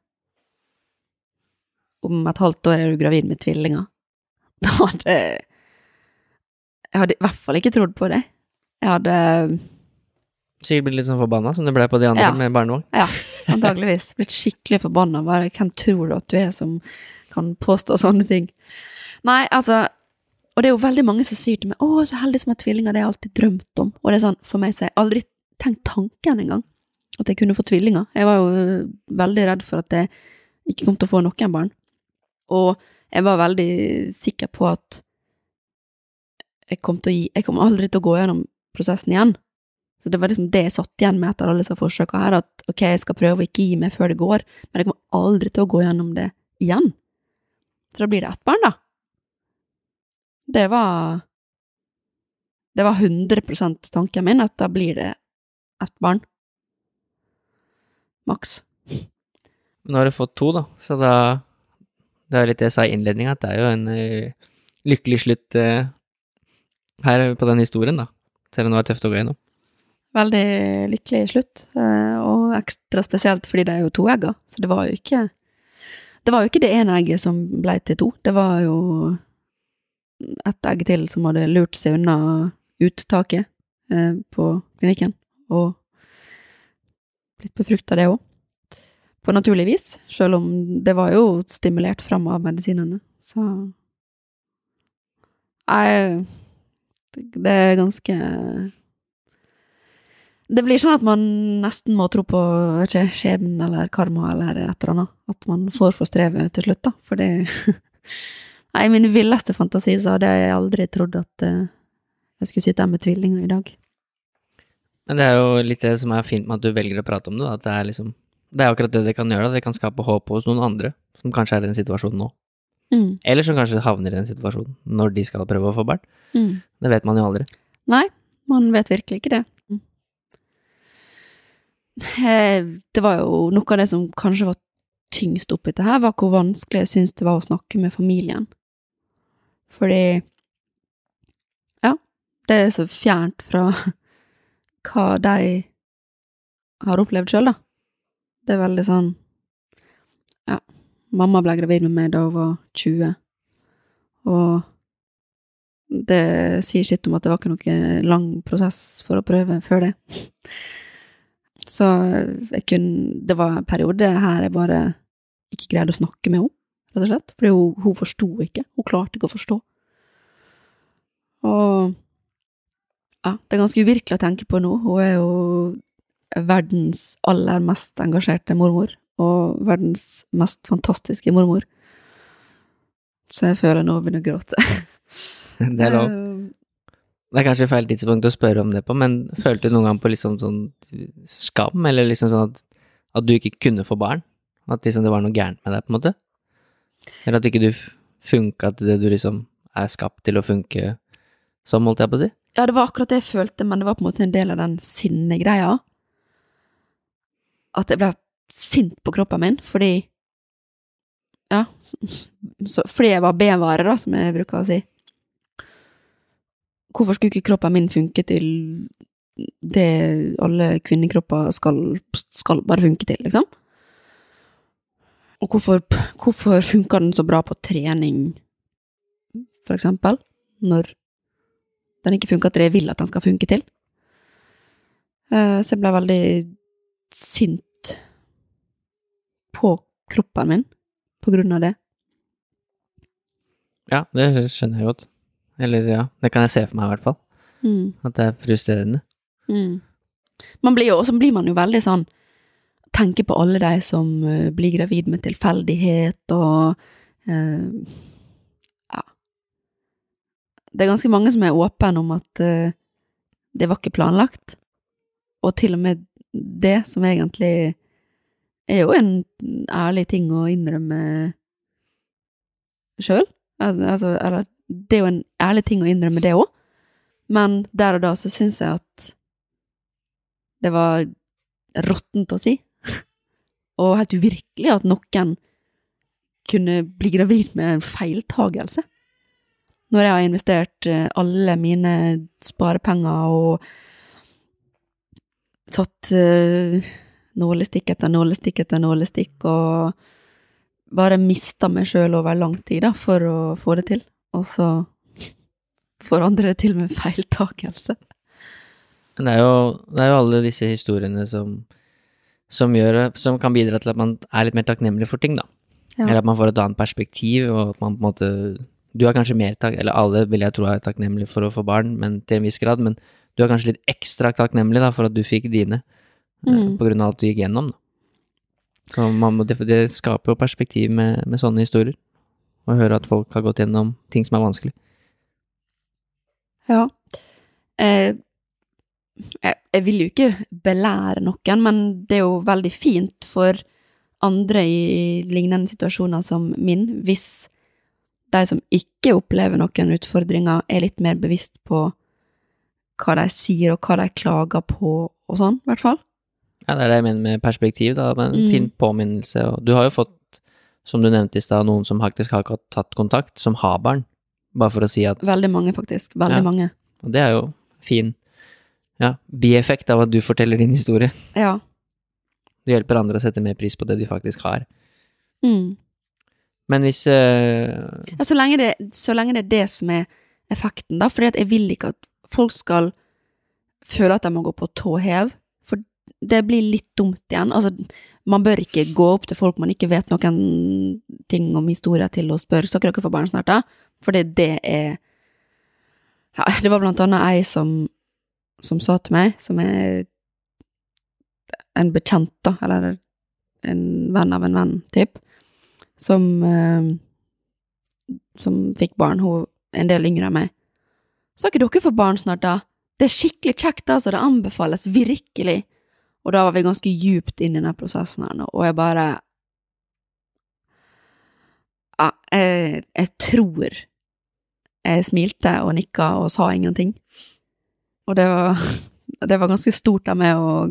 Speaker 2: om et halvt år er du gravid med tvillinger, da hadde Jeg hadde i hvert fall ikke trodd på det. Jeg hadde
Speaker 1: Sikkert blitt litt sånn forbanna som du ble på de andre
Speaker 2: ja.
Speaker 1: med barnevogn?
Speaker 2: Ja, antageligvis. Blitt skikkelig forbanna. Bare hvem tror du at du er som kan påstå sånne ting? Nei, altså og det er jo veldig mange som sier til meg 'Å, så heldig som har tvillinger', det har jeg alltid drømt om. Og det er sånn, for meg så har jeg aldri tenkt tanken engang, at jeg kunne få tvillinger. Jeg var jo øh, veldig redd for at jeg ikke kom til å få noen barn. Og jeg var veldig sikker på at jeg kom, gi, jeg kom aldri til å gå gjennom prosessen igjen. Så det var liksom det jeg satt igjen med etter alle disse forsøka her, at ok, jeg skal prøve å ikke gi meg før det går, men jeg kommer aldri til å gå gjennom det igjen. Så da blir det ett barn, da. Det var Det var 100% tanken min, at da blir det ett barn. Maks.
Speaker 1: Nå har du fått to, da, så da Det er litt det jeg sa i innledninga, at det er jo en uh, lykkelig slutt uh, her på den historien, da. Selv om det var tøft å gå gjennom.
Speaker 2: Veldig lykkelig slutt, uh, og ekstra spesielt fordi det er jo to egger, så det var jo ikke Det var jo ikke det ene egget som ble til to, det var jo et egg til som hadde lurt seg unna uttaket eh, på klinikken, og blitt befrukta, det òg. På naturlig vis, sjøl om det var jo stimulert fram av medisinene, så Nei, det er ganske Det blir sånn at man nesten må tro på skjebnen eller karma eller et eller annet. At man får for strevet til slutt, da. For det Nei, i min villeste fantasi så hadde jeg aldri trodd at uh, jeg skulle sitte her med tvillinger i dag.
Speaker 1: Men det er jo litt det som er fint med at du velger å prate om det, da. At det er liksom Det er akkurat det det kan gjøre, da. Det kan skape håp hos noen andre som kanskje er i den situasjonen nå.
Speaker 2: Mm.
Speaker 1: Eller som kanskje havner i den situasjonen når de skal prøve å få barn.
Speaker 2: Mm.
Speaker 1: Det vet man jo aldri.
Speaker 2: Nei, man vet virkelig ikke det. Mm. Eh, det var jo noe av det som kanskje var tyngst oppi det her, var hvor vanskelig jeg syntes det var å snakke med familien. Fordi Ja, det er så fjernt fra hva de har opplevd sjøl, da. Det er veldig sånn. Mamma ble gravid med meg da hun var 20, og det sier sitt om at det var ikke noen lang prosess for å prøve før det. Så jeg kunne Det var en periode her jeg bare ikke greide å snakke med henne, rett og slett. Fordi hun, hun forsto ikke. Hun klarte ikke å forstå. Og ja, det er ganske uvirkelig å tenke på nå. Hun er jo verdens aller mest engasjerte mormor, og verdens mest fantastiske mormor. Så jeg føler nå begynner å gråte.
Speaker 1: Det er lov. Det er kanskje feil tidspunkt å spørre om det på, men følte du noen gang på liksom sånn skam, eller liksom sånn at, at du ikke kunne få barn? At liksom det var noe gærent med deg, på en måte? Eller at ikke du funka til det du liksom er skapt til å funke som, holdt jeg på å si?
Speaker 2: Ja, det var akkurat det jeg følte, men det var på en måte en del av den sinnegreia. At jeg ble sint på kroppen min, fordi Ja, så, fordi jeg var B-vare, da, som jeg bruker å si. Hvorfor skulle ikke kroppen min funke til det alle kvinnekropper skal, skal bare funke til, liksom? Og hvorfor, hvorfor funker den så bra på trening, for eksempel, når den ikke funker til det jeg vil at den skal funke til? Eh, så jeg ble veldig sint på kroppen min på grunn av det.
Speaker 1: Ja, det skjønner jeg godt. Eller ja, det kan jeg se for meg i hvert fall.
Speaker 2: Mm.
Speaker 1: At det er frustrerende.
Speaker 2: Mm. Man blir jo, og så blir man jo veldig sånn Tenker på alle de som eh, blir gravid med tilfeldighet og eh, Ja. Det er ganske mange som er åpne om at eh, det var ikke planlagt. Og til og med det, som egentlig er jo en ærlig ting å innrømme sjøl. Altså, eller det er jo en ærlig ting å innrømme det òg, men der og da så syns jeg at det var råttent å si, og helt uvirkelig at noen kunne bli gravid med en feiltagelse. Når jeg har investert eh, alle mine sparepenger og tatt uh, nålestikk etter nålestikk etter nålestikk og bare mista meg sjøl over lang tid da, for å få det til og så forandrer det til med feiltakelse.
Speaker 1: Men det er jo, det er jo alle disse historiene som, som, gjør, som kan bidra til at man er litt mer takknemlig for ting, da.
Speaker 2: Ja.
Speaker 1: Eller at man får et annet perspektiv, og at man på en måte Du er kanskje mer takk... Eller alle vil jeg tro er takknemlig for å få barn, men til en viss grad. Men du er kanskje litt ekstra takknemlig da, for at du fikk dine,
Speaker 2: Mm.
Speaker 1: på grunn av alt du gikk gjennom, da. Så man må, det, det skaper jo perspektiv med, med sånne historier. Å høre at folk har gått gjennom ting som er vanskelig.
Speaker 2: Ja. Eh, jeg, jeg vil jo ikke belære noen, men det er jo veldig fint for andre i lignende situasjoner som min, hvis de som ikke opplever noen utfordringer, er litt mer bevisst på hva de sier, og hva de klager på, og sånn, i hvert fall.
Speaker 1: Ja, det er det jeg mener med perspektiv, da. Men en
Speaker 2: Mm.
Speaker 1: fin påminnelse. Og du har jo fått, som du nevnte i stad, noen som faktisk har tatt kontakt, som har barn. Bare for å si at
Speaker 2: Veldig mange, faktisk. Veldig
Speaker 1: Ja.
Speaker 2: mange.
Speaker 1: Og det er jo fin ja, bieffekt av at du forteller din historie.
Speaker 2: Ja.
Speaker 1: Du hjelper andre å sette mer pris på det de faktisk har.
Speaker 2: Mm.
Speaker 1: Men hvis uh...
Speaker 2: Ja, så lenge, det, så lenge det er det som er effekten, da. Fordi at jeg vil ikke at folk skal føle at de må gå på tå hev. Det blir litt dumt igjen. Altså, man bør ikke gå opp til folk man ikke vet noen ting om historia til, og spørre skal dere få barn snart, da? Fordi det er ja, Det var blant annet ei som, som sa til meg, som er en bekjent, da, eller en venn av en venn, typ, som eh, som fikk barn, hun en del yngre enn meg. Skal ikke dere få barn snart, da? Det er skikkelig kjekt, altså, det anbefales virkelig. Og da var vi ganske djupt inn i denne prosessen her nå, og jeg bare Ja, jeg, jeg tror jeg smilte og nikka og sa ingenting. Og det var, det var ganske stort av meg å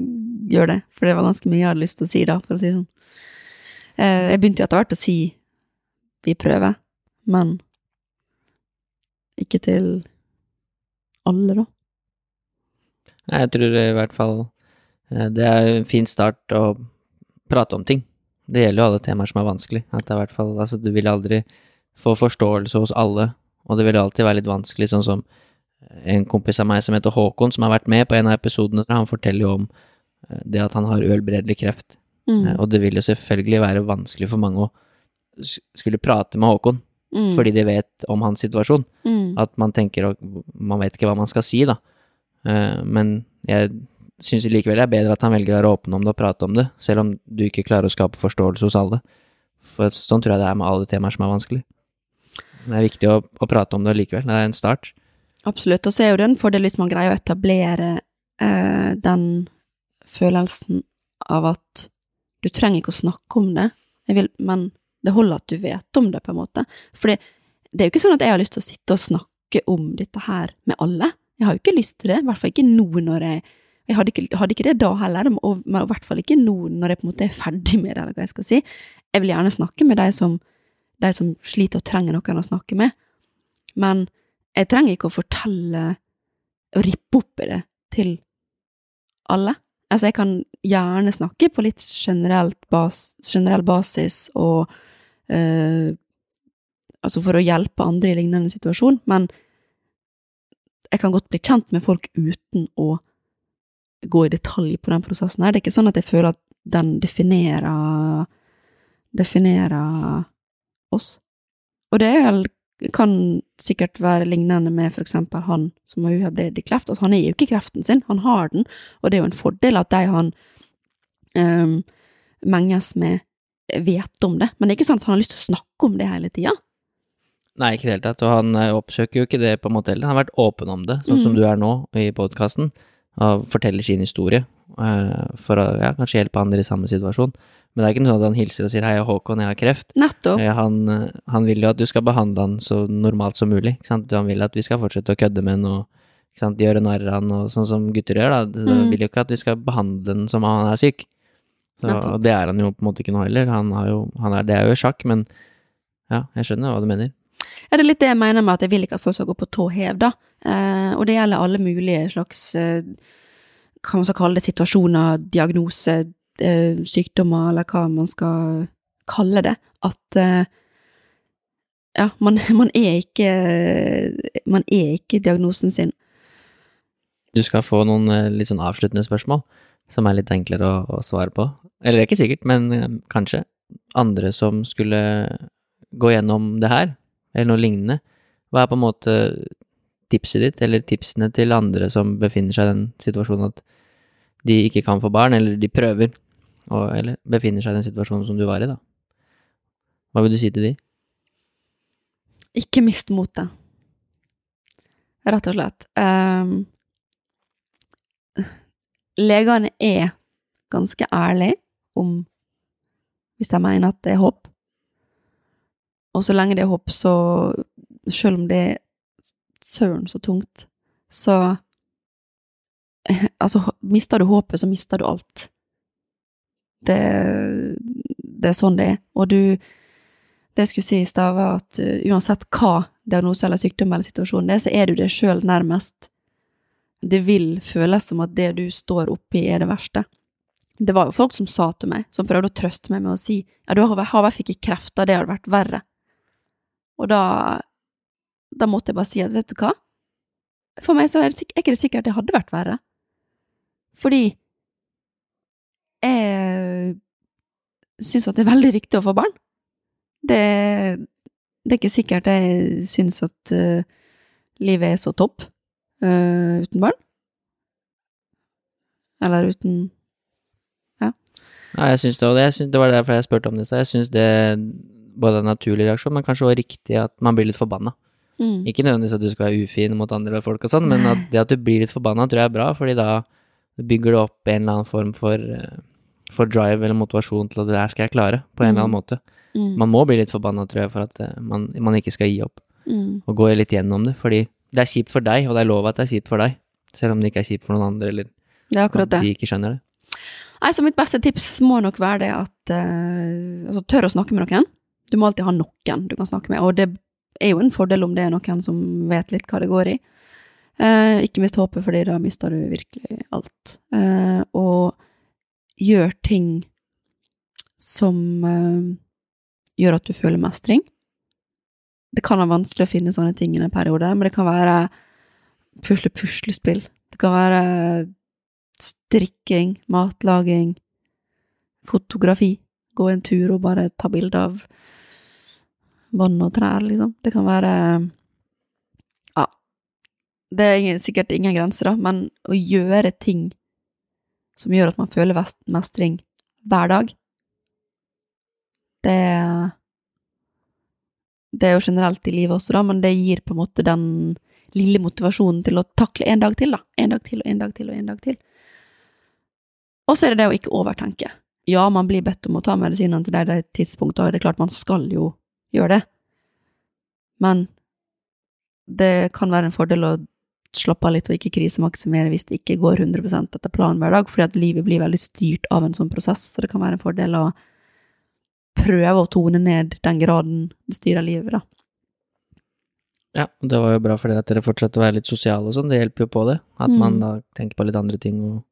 Speaker 2: gjøre det, for det var ganske mye jeg hadde lyst til å si da, for å si sånn. Eh, Jeg begynte jo etter hvert å si vi prøver, men ikke til alle, da.
Speaker 1: Jeg tror i hvert fall Det er en fin start å prate om ting. Det gjelder jo alle temaer som er vanskelig. At det er hvert fall, altså, du vil aldri få forståelse hos alle, og det vil alltid være litt vanskelig, sånn som en kompis av meg som heter Håkon, som har vært med på en av episodene, han forteller jo om eh, det at han har uhelbredelig kreft.
Speaker 2: Mm.
Speaker 1: Eh, Og det vil jo selvfølgelig være vanskelig for mange å skulle prate med Håkon,
Speaker 2: Mm.
Speaker 1: fordi de vet om hans situasjon.
Speaker 2: mm.
Speaker 1: At man tenker man vet ikke hva man skal si, da. Eh, Men jeg syns likevel det er bedre at han velger å være åpen om det og prate om det, selv om du ikke klarer å skape forståelse hos alle. For sånn tror jeg det er med alle temaer som er vanskelig. Det er viktig å, å prate om det likevel. Det er en start.
Speaker 2: Absolutt. Og så er jo det en fordel hvis man greier å etablere eh, den følelsen av at du trenger ikke å snakke om det, vil, men det holder at du vet om det, på en måte. For det, det er jo ikke sånn at jeg har lyst til å sitte og snakke om dette her med alle. Jeg har jo ikke lyst til det, i hvert fall ikke nå når jeg Jeg hadde ikke, hadde ikke det da heller, og, i hvert fall ikke nå når jeg på en måte er ferdig med det, eller hva jeg skal si. Jeg vil gjerne snakke med de som, som sliter og trenger noen å snakke med, men jeg trenger ikke å fortelle og rippe opp i det til alle. Altså, jeg kan gjerne snakke på litt bas, generell basis og øh, Altså for å hjelpe andre i lignende situasjon, men jeg kan godt bli kjent med folk uten å gå i detalj på den prosessen her. Det er ikke sånn at jeg føler at den definerer definerer oss. Og det vel kan sikkert være lignende med for eksempel han som har uhelbredelig kreft. Altså, han er jo ikke kreften sin, han har den, og det er jo en fordel at de han um, menges med, vet om det. Men det er ikke sånn at han har lyst til å snakke om det hele tida.
Speaker 1: Nei, ikke i det hele tatt, og han eh, oppsøker jo ikke det på heller. Han har vært åpen om det, sånn som
Speaker 2: Mm.
Speaker 1: du er nå i podkasten, og forteller sin historie eh, for å ja, kanskje hjelpe andre i samme situasjon. Men det er ikke noe sånn at han hilser og sier 'hei, Håkon, jeg har kreft'.
Speaker 2: Nettopp.
Speaker 1: Eh, Han, eh, han vil jo at du skal behandle han så normalt som mulig. Han vil at vi skal fortsette å kødde med han og gjøre narr av han, og sånn som gutter gjør. da. Så
Speaker 2: Mm.
Speaker 1: vil jo ikke at vi skal behandle han som om han er syk. Så,
Speaker 2: Nettopp.
Speaker 1: og det er han jo på en måte ikke nå heller. Han har jo, han er, det er jo sjakk, men ja, jeg skjønner hva du mener.
Speaker 2: Ja, det er litt det jeg mener med at jeg vil ikke at folk skal gå på tå hev, da. Eh, og det gjelder alle mulige slags eh, hva man skal kalle det, situasjoner, diagnose, eh, sykdommer, eller hva man skal kalle det. At ja, man, man er ikke Man er ikke diagnosen sin.
Speaker 1: Du skal få noen litt sånn avsluttende spørsmål, som er litt enklere å, å svare på. Eller det er ikke sikkert, men kanskje. Andre som skulle gå gjennom det her, eller noe lignende. Hva er på en måte tipset ditt, eller tipsene til andre som befinner seg i den situasjonen at de ikke kan få barn, eller de prøver, og, eller befinner seg i den situasjonen som du var i, da? Hva vil du si til de?
Speaker 2: Ikke mist motet. Rett og slett. Um, legene er ganske ærlige om hvis de mener at det er håp. Og så lenge det er håp, så selv om det er søren så tungt, så Altså, mister du håpet, så mister du alt. Det, det er sånn det er. Og du Det jeg skulle si i stad, var at uh, uansett hva diagnose eller sykdom eller situasjon det er, så er du deg sjøl nærmest. Det vil føles som at det du står oppi, er det verste. Det var jo folk som sa til meg, som prøvde å trøste meg med å si ja, du har i hvert fall ikke kreft, det hadde vært verre. Og da, da måtte jeg bare si at vet du hva, for meg så er, det, ikke det sikkert det hadde vært verre. Fordi jeg syns at det er veldig viktig å få barn. Det, det er ikke sikkert jeg syns at uh, livet er så topp uh, uten barn. Eller uten
Speaker 1: Nei, jeg syns det, og det, det var derfor jeg spurte om det, så jeg syns det både er en naturlig reaksjon, men kanskje også riktig at man blir litt forbanna.
Speaker 2: Mm.
Speaker 1: Ikke nødvendigvis at du skal være ufin mot andre folk og sånn, men at det at du blir litt forbanna, tror jeg er bra, fordi da bygger du opp en eller annen form for, eh, for drive eller motivasjon til at det her skal jeg klare, på en eller annen
Speaker 2: Mm.
Speaker 1: måte.
Speaker 2: Mm.
Speaker 1: Man må bli litt forbanna, tror jeg, for at eh, man, man ikke skal gi opp,
Speaker 2: Mm.
Speaker 1: og gå litt gjennom det, fordi det er kjipt for deg, og det er lov at det er kjipt for deg, selv om det ikke er kjipt for noen andre, eller
Speaker 2: Det er
Speaker 1: at de ikke skjønner det.
Speaker 2: Nei, så mitt beste tips må nok være det at uh, Altså, tør å snakke med noen. Du må alltid ha noen du kan snakke med, og det er jo en fordel om det er noen som vet litt hva det går i. Eh, ikke mist håpet, fordi da mister du virkelig alt. Eh, og gjør ting som eh, gjør at du føler mestring. Det kan være vanskelig å finne sånne ting i en periode, men det kan være pusle-puslespill. Det kan være strikking, matlaging, fotografi. Gå en tur og bare ta bilde av vann og trær, liksom. Det kan være Ja. Det er sikkert ingen grenser, da, men å gjøre ting som gjør at man føler mestring hver dag, det Det er jo generelt i livet også, da, men det gir på en måte den lille motivasjonen til å takle en dag til, da. En dag til og en dag til og en dag til. Og så er det det å ikke overtenke. Ja, man blir bedt om å ta medisinene til det, det tidspunktet, og det er klart man skal jo gjøre det. Men det kan være en fordel å slappe av litt og ikke krisemaksimere hvis det ikke går 100 etter planen hver dag, fordi at livet blir veldig styrt av en sånn prosess, så det kan være en fordel å prøve å tone ned den graden det styrer livet, da.
Speaker 1: Ja, og det var jo bra for dere at dere fortsatte å være litt sosiale og sånn, det hjelper jo på det. At man
Speaker 2: Mm.
Speaker 1: da tenker på litt andre ting og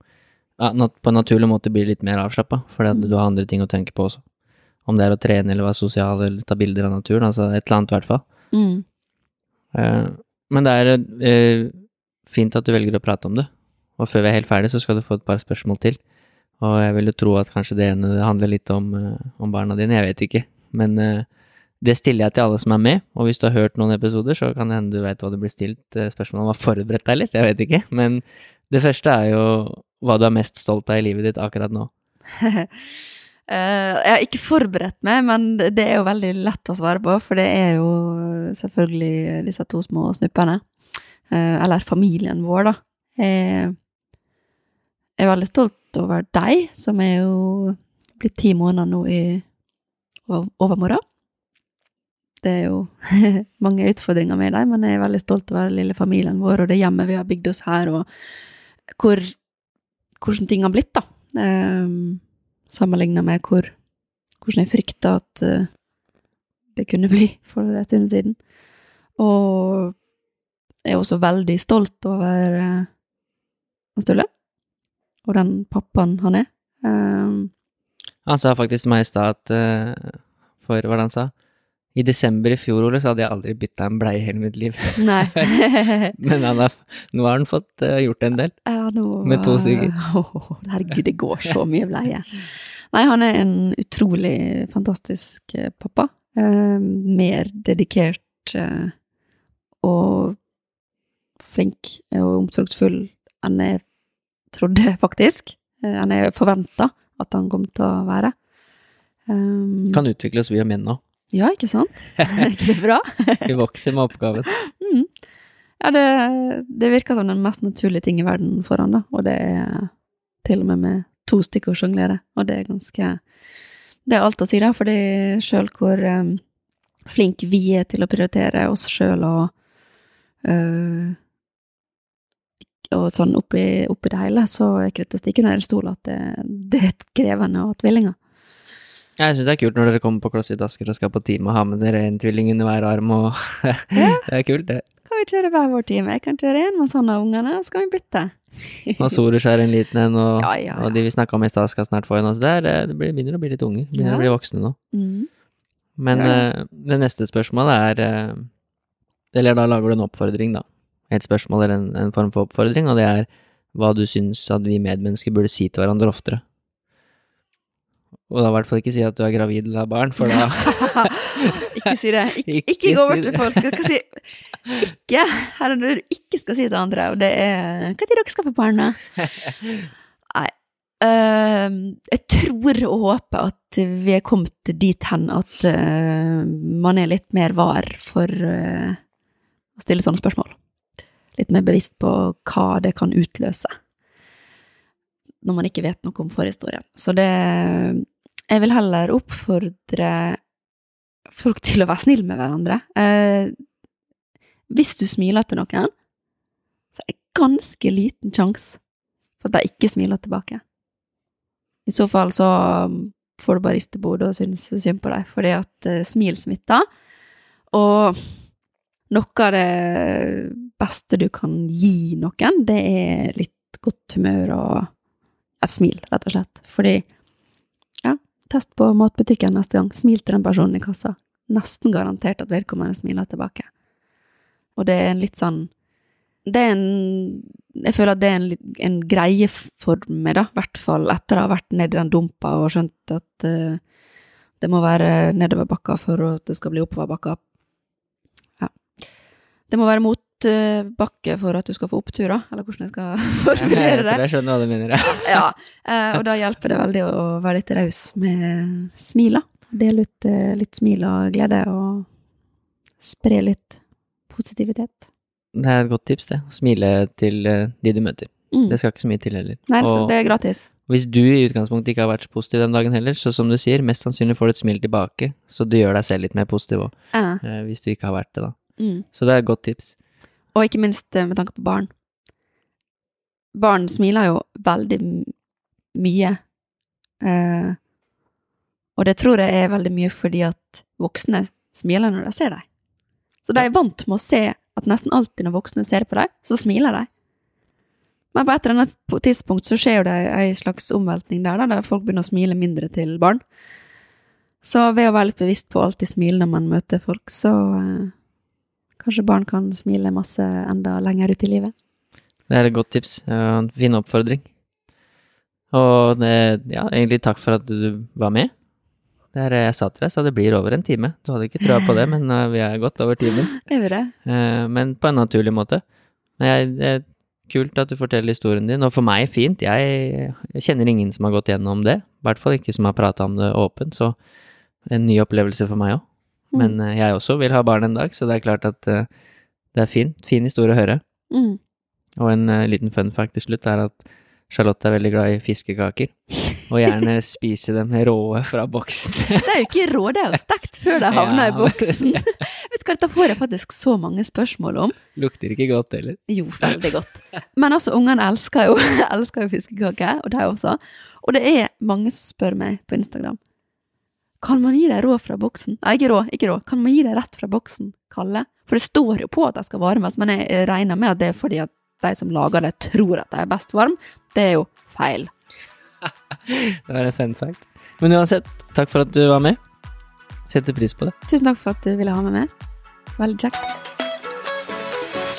Speaker 1: ja, på en naturlig måte blir litt mer avslappa, fordi at
Speaker 2: Mm.
Speaker 1: du har andre ting å tenke på også. Om det er å trene eller være sosial eller ta bilder av naturen, altså et eller annet i hvert fall.
Speaker 2: Mm.
Speaker 1: Uh, Men det er uh, fint at du velger å prate om det. Og før vi er helt ferdig, så skal du få et par spørsmål til. Og jeg vil jo tro at kanskje det ene handler litt om, eh, om barna dine, jeg vet ikke. Men det stiller jeg til alle som er med, og hvis du har hørt noen episoder, så kan det hende du vet hva det blir stilt spørsmål om. Har forberedt deg litt, jeg vet ikke. Men det første er jo hva du er mest stolt av i livet ditt akkurat nå.
Speaker 2: Eh, jeg har ikke forberedt meg, men det er jo veldig lett å svare på, for det er jo selvfølgelig disse to små snuppene. Eh, eller familien vår, da. Jeg er veldig stolt over deg, som er jo blitt ti måneder nå i overmorgen. Det er jo mange utfordringer med dem, men jeg er veldig stolt over lille familien vår og det hjemmet vi har bygd oss her, og hvor, hvordan ting har blitt, da. Sammenligna med hvor, hvordan jeg frykta at eh, det kunne bli for en stund siden. Og jeg er også veldig stolt over uh, Sturle, og den pappaen han er. Um,
Speaker 1: Han sa faktisk til meg i stad at uh, For hva var det han sa? I desember i fjor, Ole, så hadde jeg aldri bytta en bleie i hele mitt liv.
Speaker 2: nei.
Speaker 1: Men han har, nå har han fått uh, gjort en del.
Speaker 2: Ja, nå,
Speaker 1: Med to stykker.
Speaker 2: Åh, herregud, det går så mye bleie. Nei, han er en utrolig fantastisk eh, pappa. Uh, mer dedikert og flink og omsorgsfull enn jeg trodde, faktisk. Enn jeg forventa at han kom til å være. Um,
Speaker 1: Kan utvikle oss vi menn nå.
Speaker 2: Ja, ikke sant? Er ikke det bra?
Speaker 1: Vi vokser med oppgaven.
Speaker 2: Mm. Ja, det, det virker som den mest naturlige ting i verden for han, da. Og det er til og med med to stykker å sjonglere. Og det er ganske Det er alt å si, da, fordi sjøl hvor um, flink vi er til å prioritere oss sjøl og uh, og sånn oppi, oppi det hele, så er ikke det til å stikke under stol at det, det er krevende å ha tvillinger.
Speaker 1: Jeg syns det er kult når dere kommer på CrossFit Asker og skal på team og har med dere en tvilling under hver arm og Det er kult, det.
Speaker 2: Kan vi kjøre hver vår time? Jeg kan kjøre en med sånne ungene, og så kan vi bytte.
Speaker 1: Og Sorush er en liten en, og,
Speaker 2: Ja, ja,
Speaker 1: og de vi snakka om i stad skal snart få en Så Det, er, eh, det blir, begynner å bli litt unger. Begynner å bli voksne nå.
Speaker 2: Mm.
Speaker 1: Men eh, det neste spørsmålet er uh, Eller da lager du en oppfordring, da. Et spørsmål eller en, en form for oppfordring, og det er hva du syns at vi medmennesker burde si til hverandre oftere. Og da i hvert fall ikke si at du er gravid eller har barn, for da
Speaker 2: ikke si det. Ikke,
Speaker 1: Ikke
Speaker 2: ikke, gå bort til folk. Du si ikke. Her er det du ikke skal si til andre, og det er Når dere skal få barn, da? Nei. Uh, jeg tror og håper at vi er kommet dit hen at uh, man er litt mer var for uh, å stille sånne spørsmål. Litt mer bevisst på hva det kan utløse. Når man ikke vet noe om forhistorien. Så det Jeg vil heller oppfordre folk til å være snill med hverandre. Eh, hvis du smiler til noen, så er det ganske liten sjanse for at de ikke smiler tilbake. I så fall så får du bare riste hodet og synes synd på dem, fordi at eh, smil smitter. Og noe av det beste du kan gi noen, det er litt godt humør og et smil, rett og slett. Fordi, ja, test på matbutikken neste gang. Smil til den personen i kassa. Nesten garantert at vedkommende smiler tilbake. Og det er en litt sånn Det er en Jeg føler at det er en, en greie for meg, da. I hvert fall etter å ha vært nedi den dumpa og skjønt at uh, det må være nedoverbakka for at det skal bli oppoverbakka. Ja. Det må være motbakke for at du skal få oppturer, eller hvordan jeg skal formulere det.
Speaker 1: jeg skjønner hva du mener. ja.
Speaker 2: Eh, og da hjelper det veldig å være litt raus med smila. Dele ut eh, litt smil og glede, og spre litt positivitet.
Speaker 1: Det er et godt tips, det. Å smile til eh, de du møter.
Speaker 2: Mm.
Speaker 1: Det skal ikke så mye til heller.
Speaker 2: Nei, det skal-
Speaker 1: Og
Speaker 2: det er gratis.
Speaker 1: hvis du i utgangspunktet ikke har vært så positiv den dagen heller, så som du sier, mest sannsynlig får du et smil tilbake, så du gjør deg selv litt mer positiv òg,
Speaker 2: Ja.
Speaker 1: hvis du ikke har vært det, da.
Speaker 2: Mm.
Speaker 1: Så det er et godt tips.
Speaker 2: Og ikke minst eh, med tanke på barn. Barn smiler jo veldig mye. Eh, og det tror jeg er veldig mye fordi at voksne smiler når de ser deg. Så de er vant med å se at nesten alltid når voksne ser på deg, så smiler de. Men på et eller annet tidspunkt så skjer det ei slags omveltning der, der folk begynner å smile mindre til barn. Så ved å være litt bevisst på å alltid smile når man møter folk, så eh, kanskje barn kan smile masse enda lenger ut i livet.
Speaker 1: Det er et godt tips. En fin oppfordring. Og det, ja, egentlig takk for at du var med. Det er, jeg sa til deg, så det blir over en time. Du hadde ikke trua på det, men eh, vi er godt over timen. Eh, men på en naturlig måte. Men jeg, det er kult at du forteller historien din, og for meg fint. Jeg, jeg kjenner ingen som har gått gjennom det. I hvert fall ikke som har prata om det åpent, så en ny opplevelse for meg òg. Men eh, jeg også vil ha barn en dag, så det er klart at eh, det er fint. fin historie å høre.
Speaker 2: Mm.
Speaker 1: Og en eh, liten fun fact til slutt er at Charlotte er veldig glad i fiskekaker, og gjerne spise dem råe fra boksen.
Speaker 2: Det er jo ikke rå, det er jo stekt før det havner i boksen. Vet du hva, dette får jeg faktisk så mange spørsmål om.
Speaker 1: Lukter ikke godt heller.
Speaker 2: Jo, veldig godt. Men altså, ungene elsker jo, elsker jo fiskekaker, og de også. Og det er mange som spør meg på Instagram. Kan man gi dem rå fra boksen? Nei, ikke rå, ikke rå. Kan man gi dem rett fra boksen, Kalle? For det står jo på at de skal varmes, men jeg regner med at det er fordi at de som lager det, tror at de er best varm. Det er jo feil.
Speaker 1: Det var en fun fact. Men uansett, takk for at du var med. Setter pris på det.
Speaker 2: Tusen takk for at du ville ha meg med. Veldig kjekt.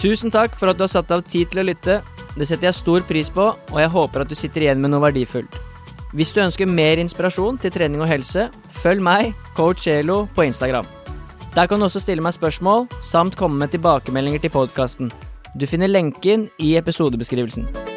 Speaker 1: Tusen takk for at du har satt av tid til å lytte. Det setter jeg stor pris på, og jeg håper at du sitter igjen med noe verdifullt. Hvis du ønsker mer inspirasjon til trening og helse, følg meg, coach Elo, på Instagram. Der kan du også stille meg spørsmål, samt komme med tilbakemeldinger til podkasten. Du finner lenken i episodebeskrivelsen.